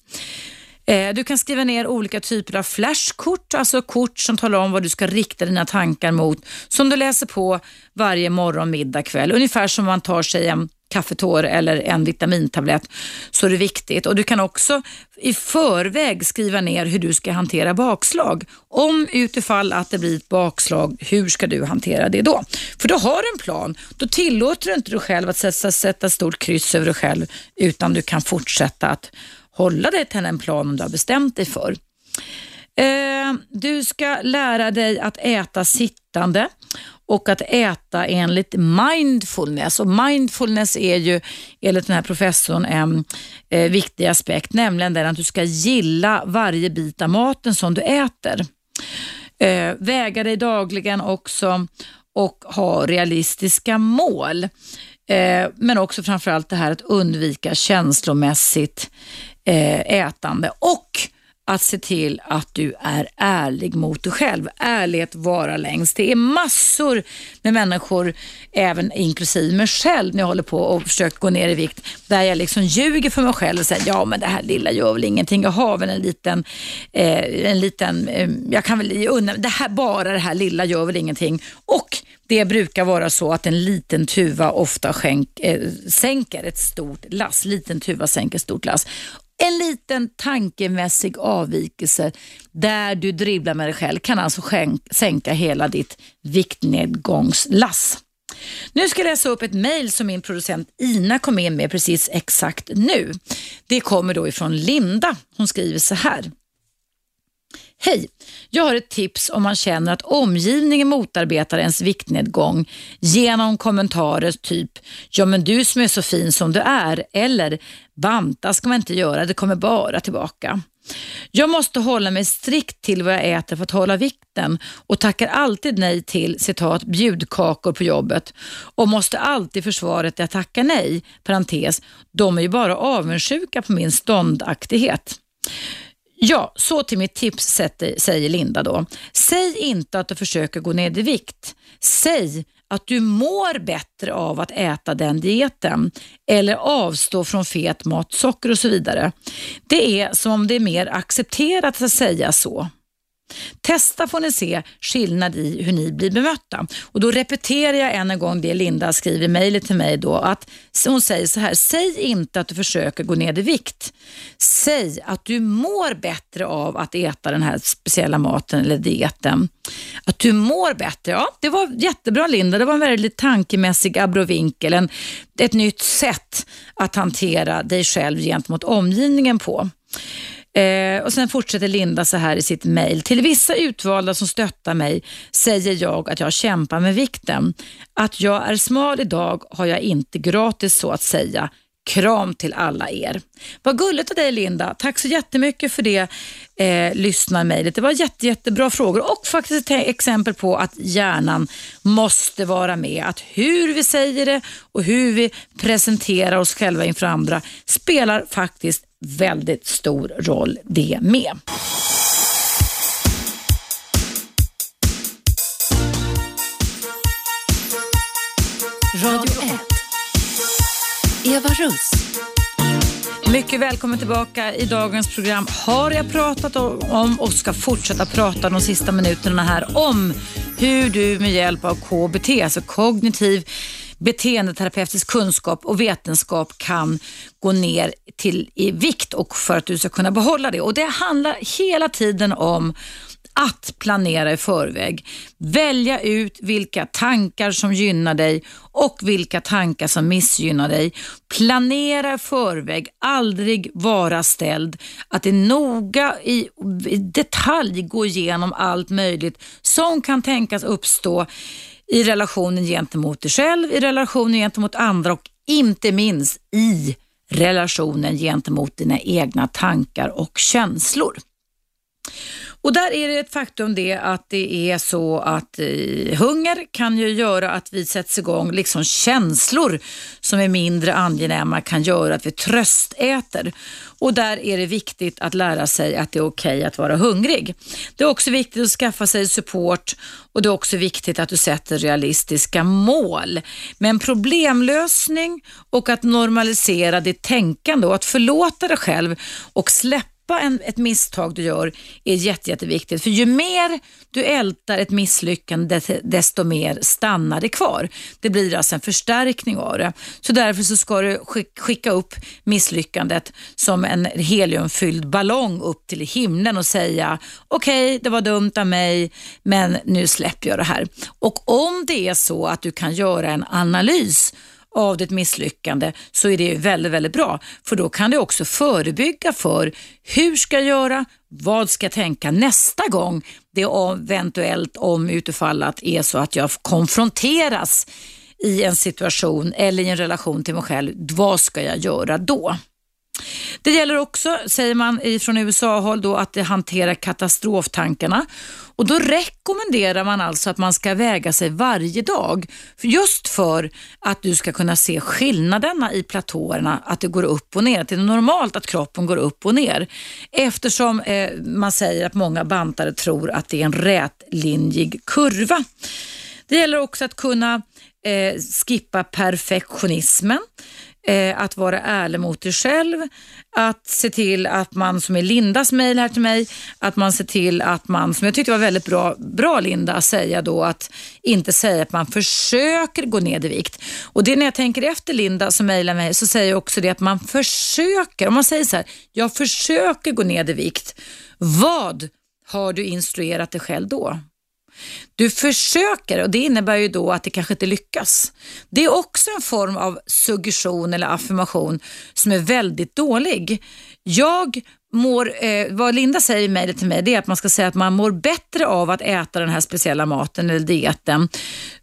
Eh, du kan skriva ner olika typer av flashkort, alltså kort som talar om vad du ska rikta dina tankar mot, som du läser på varje morgon, middag, kväll. Ungefär som man tar sig en kaffetår eller en vitamintablett så är det viktigt. Och Du kan också i förväg skriva ner hur du ska hantera bakslag. Om utifall att det blir ett bakslag, hur ska du hantera det då? För då har du en plan. Då tillåter du inte dig själv att sätta, sätta stort kryss över dig själv utan du kan fortsätta att hålla dig till den om du har bestämt dig för. Eh, du ska lära dig att äta sittande och att äta enligt mindfulness. Och mindfulness är ju enligt den här professorn en eh, viktig aspekt, nämligen den att du ska gilla varje bit av maten som du äter. Eh, väga dig dagligen också och ha realistiska mål. Eh, men också framförallt det här att undvika känslomässigt eh, Eh, ätande och att se till att du är ärlig mot dig själv. Ärlighet vara längst. Det är massor med människor, även inklusive mig själv, när jag håller på och försöker gå ner i vikt, där jag liksom ljuger för mig själv och säger ja men det här lilla gör väl ingenting. Jag har väl en liten, eh, en liten eh, jag kan väl unna, det här, bara det här lilla gör väl ingenting. Och det brukar vara så att en liten tuva ofta skänk, eh, sänker ett stort lass. Liten tuva sänker ett stort lass. En liten tankemässig avvikelse där du dribblar med dig själv kan alltså sänka hela ditt viktnedgångslass. Nu ska jag läsa upp ett mejl som min producent Ina kom in med precis exakt nu. Det kommer då ifrån Linda. Hon skriver så här. Hej! Jag har ett tips om man känner att omgivningen motarbetar ens viktnedgång genom kommentarer typ “ja men du som är så fin som du är” eller “banta ska man inte göra, det kommer bara tillbaka”. Jag måste hålla mig strikt till vad jag äter för att hålla vikten och tackar alltid nej till citat bjudkakor på jobbet och måste alltid försvara att jag tackar nej. Parentes, de är ju bara avundsjuka på min ståndaktighet. Ja, så till mitt tips säger Linda då. Säg inte att du försöker gå ner i vikt. Säg att du mår bättre av att äta den dieten eller avstå från fet mat, socker och så vidare. Det är som om det är mer accepterat att säga så. Testa får ni se skillnad i hur ni blir bemötta. Och Då repeterar jag än en gång det Linda skriver i mejlet till mig. Då, att hon säger så här, säg inte att du försöker gå ner i vikt. Säg att du mår bättre av att äta den här speciella maten eller dieten. Att du mår bättre, ja det var jättebra Linda. Det var en väldigt tankemässig abrovinkel. En, ett nytt sätt att hantera dig själv gentemot omgivningen på. Eh, och Sen fortsätter Linda så här i sitt mejl. Till vissa utvalda som stöttar mig säger jag att jag kämpar med vikten. Att jag är smal idag har jag inte gratis så att säga. Kram till alla er. Vad gulligt av dig Linda. Tack så jättemycket för det eh, lyssnarmejlet. Det var jätte, jättebra frågor och faktiskt ett exempel på att hjärnan måste vara med. Att hur vi säger det och hur vi presenterar oss själva inför andra spelar faktiskt väldigt stor roll det med. Radio 1. Eva Russ. Mycket välkommen tillbaka i dagens program. Har jag pratat om och ska fortsätta prata de sista minuterna här om hur du med hjälp av KBT, alltså kognitiv beteendeterapeutisk kunskap och vetenskap kan gå ner till i vikt och för att du ska kunna behålla det. Och Det handlar hela tiden om att planera i förväg. Välja ut vilka tankar som gynnar dig och vilka tankar som missgynnar dig. Planera i förväg, aldrig vara ställd. Att det noga i, i detalj gå igenom allt möjligt som kan tänkas uppstå i relationen gentemot dig själv, i relationen gentemot andra och inte minst i relationen gentemot dina egna tankar och känslor. Och där är det ett faktum det att det är så att eh, hunger kan ju göra att vi sätts igång, liksom känslor som är mindre angenäma kan göra att vi tröstäter. Och där är det viktigt att lära sig att det är okej okay att vara hungrig. Det är också viktigt att skaffa sig support och det är också viktigt att du sätter realistiska mål. Men problemlösning och att normalisera ditt tänkande och att förlåta dig själv och släppa en, ett misstag du gör är jätte, jätteviktigt. För ju mer du ältar ett misslyckande, desto mer stannar det kvar. Det blir alltså en förstärkning av det. Så därför så ska du skicka upp misslyckandet som en heliumfylld ballong upp till himlen och säga okej, okay, det var dumt av mig, men nu släpper jag det här. Och om det är så att du kan göra en analys av ditt misslyckande så är det väldigt, väldigt bra. För då kan du också förebygga för hur ska jag göra, vad ska jag tänka nästa gång det eventuellt om utifallat är så att jag konfronteras i en situation eller i en relation till mig själv. Vad ska jag göra då? Det gäller också, säger man från USA-håll, då, att hantera katastroftankarna. Och Då rekommenderar man alltså att man ska väga sig varje dag. Just för att du ska kunna se skillnaderna i platåerna, att det går upp och ner. Att det är normalt att kroppen går upp och ner. Eftersom eh, man säger att många bantare tror att det är en rätlinjig kurva. Det gäller också att kunna eh, skippa perfektionismen eh, att vara ärlig mot dig själv, att se till att man, som är Lindas mejl här till mig, att man ser till att man, som jag tyckte var väldigt bra, bra Linda, att säga då att inte säga att man försöker gå ner i vikt. Och det när jag tänker efter Linda som mejlar mig så säger jag också det att man försöker, om man säger så här, jag försöker gå ner i vikt. Vad har du instruerat dig själv då? Du försöker och det innebär ju då att det kanske inte lyckas. Det är också en form av suggestion eller affirmation som är väldigt dålig. Jag mår, eh, vad Linda säger i mejlet till mig, det är att man ska säga att man mår bättre av att äta den här speciella maten eller dieten.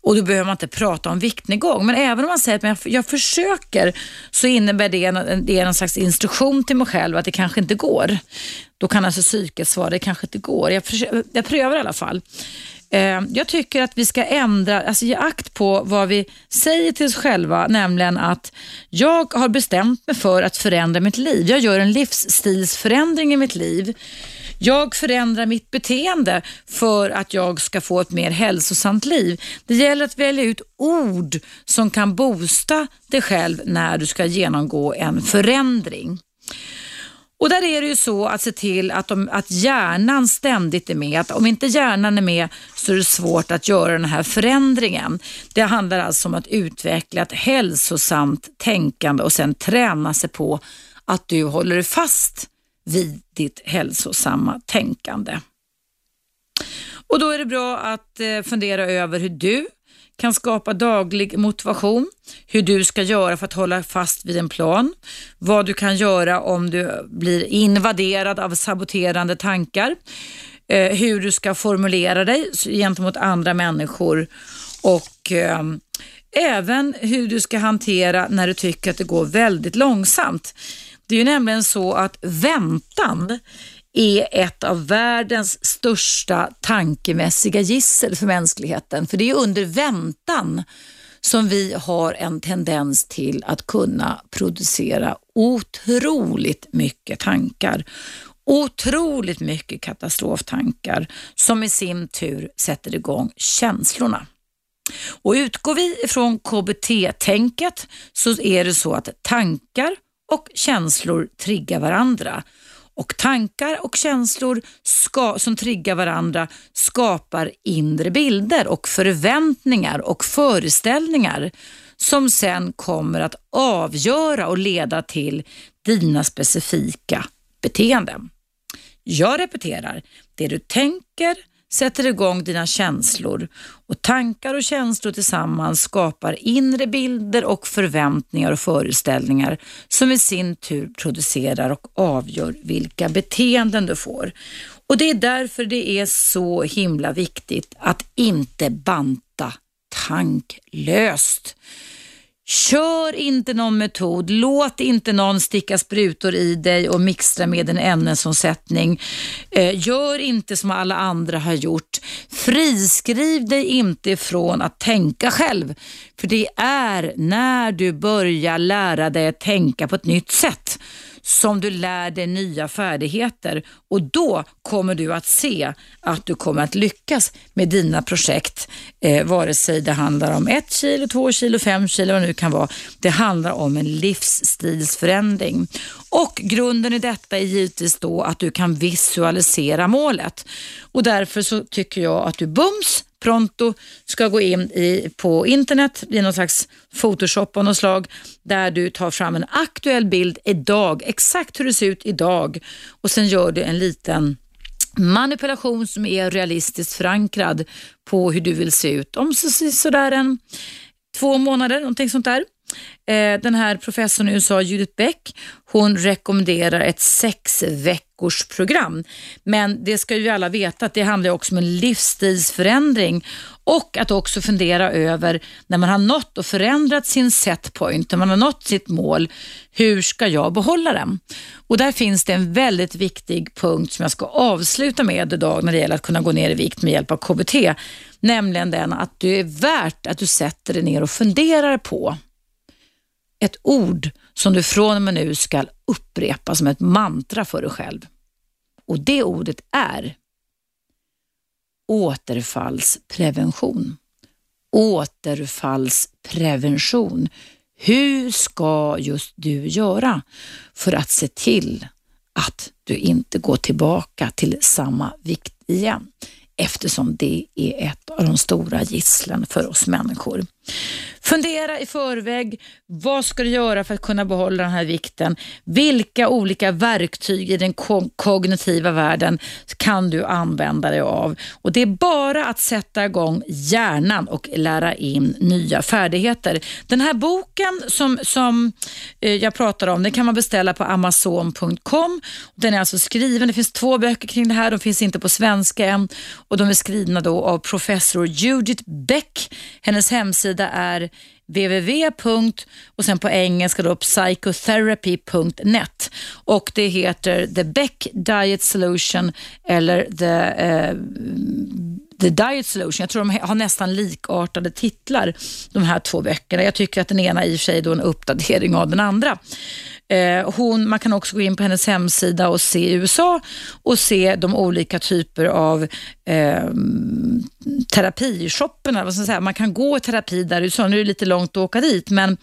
Och då behöver man inte prata om viktnedgång. Men även om man säger att jag, jag försöker så innebär det, en, det är någon slags instruktion till mig själv att det kanske inte går. Då kan alltså psyket svara, det kanske inte går. Jag, försöker, jag prövar i alla fall. Eh, jag tycker att vi ska ändra, alltså ge akt på vad vi säger till oss själva, nämligen att jag har bestämt mig för att förändra mitt liv. Jag gör en livsstilsförändring i mitt liv. Jag förändrar mitt beteende för att jag ska få ett mer hälsosamt liv. Det gäller att välja ut ord som kan boosta dig själv när du ska genomgå en förändring. Och där är det ju så att se till att, de, att hjärnan ständigt är med. Att om inte hjärnan är med så är det svårt att göra den här förändringen. Det handlar alltså om att utveckla ett hälsosamt tänkande och sen träna sig på att du håller fast vid ditt hälsosamma tänkande. Och Då är det bra att eh, fundera över hur du kan skapa daglig motivation, hur du ska göra för att hålla fast vid en plan, vad du kan göra om du blir invaderad av saboterande tankar, eh, hur du ska formulera dig gentemot andra människor och eh, även hur du ska hantera när du tycker att det går väldigt långsamt. Det är ju nämligen så att väntan är ett av världens största tankemässiga gissel för mänskligheten. För det är under väntan som vi har en tendens till att kunna producera otroligt mycket tankar. Otroligt mycket katastroftankar som i sin tur sätter igång känslorna. Och Utgår vi ifrån KBT-tänket så är det så att tankar och känslor triggar varandra och tankar och känslor ska, som triggar varandra skapar inre bilder och förväntningar och föreställningar som sen kommer att avgöra och leda till dina specifika beteenden. Jag repeterar, det du tänker sätter igång dina känslor och tankar och känslor tillsammans skapar inre bilder och förväntningar och föreställningar som i sin tur producerar och avgör vilka beteenden du får. Och Det är därför det är så himla viktigt att inte banta tanklöst. Kör inte någon metod, låt inte någon sticka sprutor i dig och mixtra med en ämnesomsättning. Eh, gör inte som alla andra har gjort. Friskriv dig inte ifrån att tänka själv. För det är när du börjar lära dig att tänka på ett nytt sätt som du lär dig nya färdigheter och då kommer du att se att du kommer att lyckas med dina projekt, eh, vare sig det handlar om ett kilo, två kilo, fem kilo, vad det nu kan vara. Det handlar om en livsstilsförändring. Och grunden i detta är givetvis då att du kan visualisera målet. Och därför så tycker jag att du bums pronto ska gå in i, på internet i någon slags photoshop av något slag där du tar fram en aktuell bild idag, exakt hur det ser ut idag och sen gör du en liten manipulation som är realistiskt förankrad på hur du vill se ut om så, sådär en två månader, någonting sånt där. Eh, den här professorn i USA, Judith Beck, hon rekommenderar ett sex veckors program. Men det ska ju alla veta att det handlar också om en livsstilsförändring och att också fundera över när man har nått och förändrat sin setpoint, när man har nått sitt mål, hur ska jag behålla den? Och där finns det en väldigt viktig punkt som jag ska avsluta med idag när det gäller att kunna gå ner i vikt med hjälp av KBT, nämligen den att det är värt att du sätter dig ner och funderar på ett ord som du från och med nu ska upprepa som ett mantra för dig själv. Och det ordet är återfallsprevention. Återfallsprevention. Hur ska just du göra för att se till att du inte går tillbaka till samma vikt igen? Eftersom det är ett av de stora gisslen för oss människor. Fundera i förväg. Vad ska du göra för att kunna behålla den här vikten? Vilka olika verktyg i den kognitiva världen kan du använda dig av? Och Det är bara att sätta igång hjärnan och lära in nya färdigheter. Den här boken som, som eh, jag pratar om, den kan man beställa på amazon.com. Den är alltså skriven, det finns två böcker kring det här, de finns inte på svenska än och de är skrivna då av professor Judith Beck. Hennes hemsida är www. och sen på engelska då psychotherapy.net och det heter The Beck Diet Solution eller The uh, The Diet Solution. Jag tror de har nästan likartade titlar, de här två böckerna. Jag tycker att den ena i och för sig är en uppdatering av den andra. Eh, hon, man kan också gå in på hennes hemsida och se USA och se de olika typer av eh, terapishopparna. Man kan gå i terapi där i USA. Nu är det lite långt att åka dit, men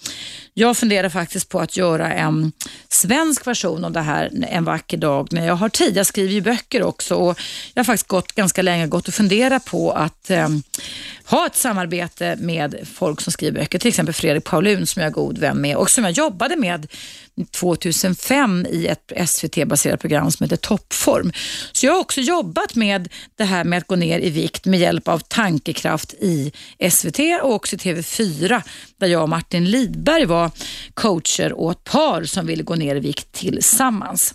jag funderar faktiskt på att göra en svensk version av det här en vacker dag när jag har tid. Jag skriver ju böcker också och jag har faktiskt gått ganska länge gått och funderat på att eh, ha ett samarbete med folk som skriver böcker, till exempel Fredrik Paulun som jag är god vän med och som jag jobbade med 2005 i ett SVT-baserat program som heter Toppform. Så jag har också jobbat med det här med att gå ner i vikt med hjälp av tankekraft i SVT och också TV4 där jag och Martin Lidberg var coacher åt par som ville gå ner i vikt tillsammans.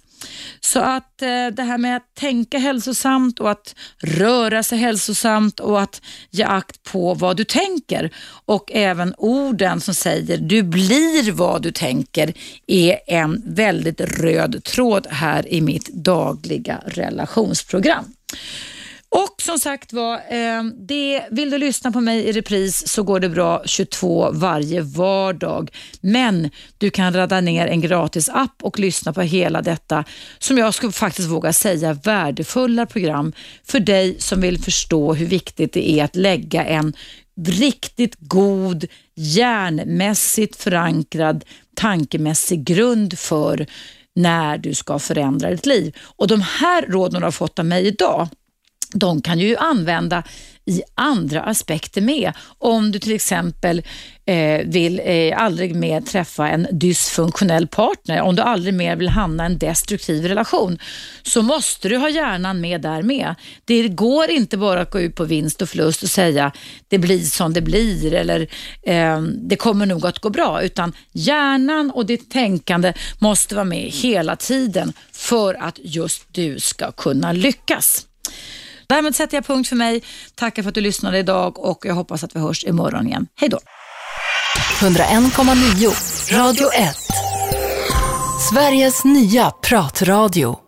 Så att eh, det här med att tänka hälsosamt och att röra sig hälsosamt och att ge akt på vad du tänker och även orden som säger du blir vad du tänker är en väldigt röd tråd här i mitt dagliga relationsprogram. Och som sagt var, ehm, det, vill du lyssna på mig i repris så går det bra 22 varje vardag. Men du kan ladda ner en gratis app och lyssna på hela detta, som jag skulle faktiskt våga säga, värdefulla program för dig som vill förstå hur viktigt det är att lägga en riktigt god, hjärnmässigt förankrad, tankemässig grund för när du ska förändra ditt liv. Och De här råden du har fått av mig idag, de kan ju använda i andra aspekter med. Om du till exempel eh, vill eh, aldrig mer träffa en dysfunktionell partner, om du aldrig mer vill hamna i en destruktiv relation, så måste du ha hjärnan med där med. Det går inte bara att gå ut på vinst och förlust och säga det blir som det blir eller eh, det kommer nog att gå bra, utan hjärnan och ditt tänkande måste vara med hela tiden för att just du ska kunna lyckas. Därmed sätter jag punkt för mig. Tackar för att du lyssnade idag och jag hoppas att vi hörs imorgon igen. Hej då! 101,9 Radio 1 Sveriges nya pratradio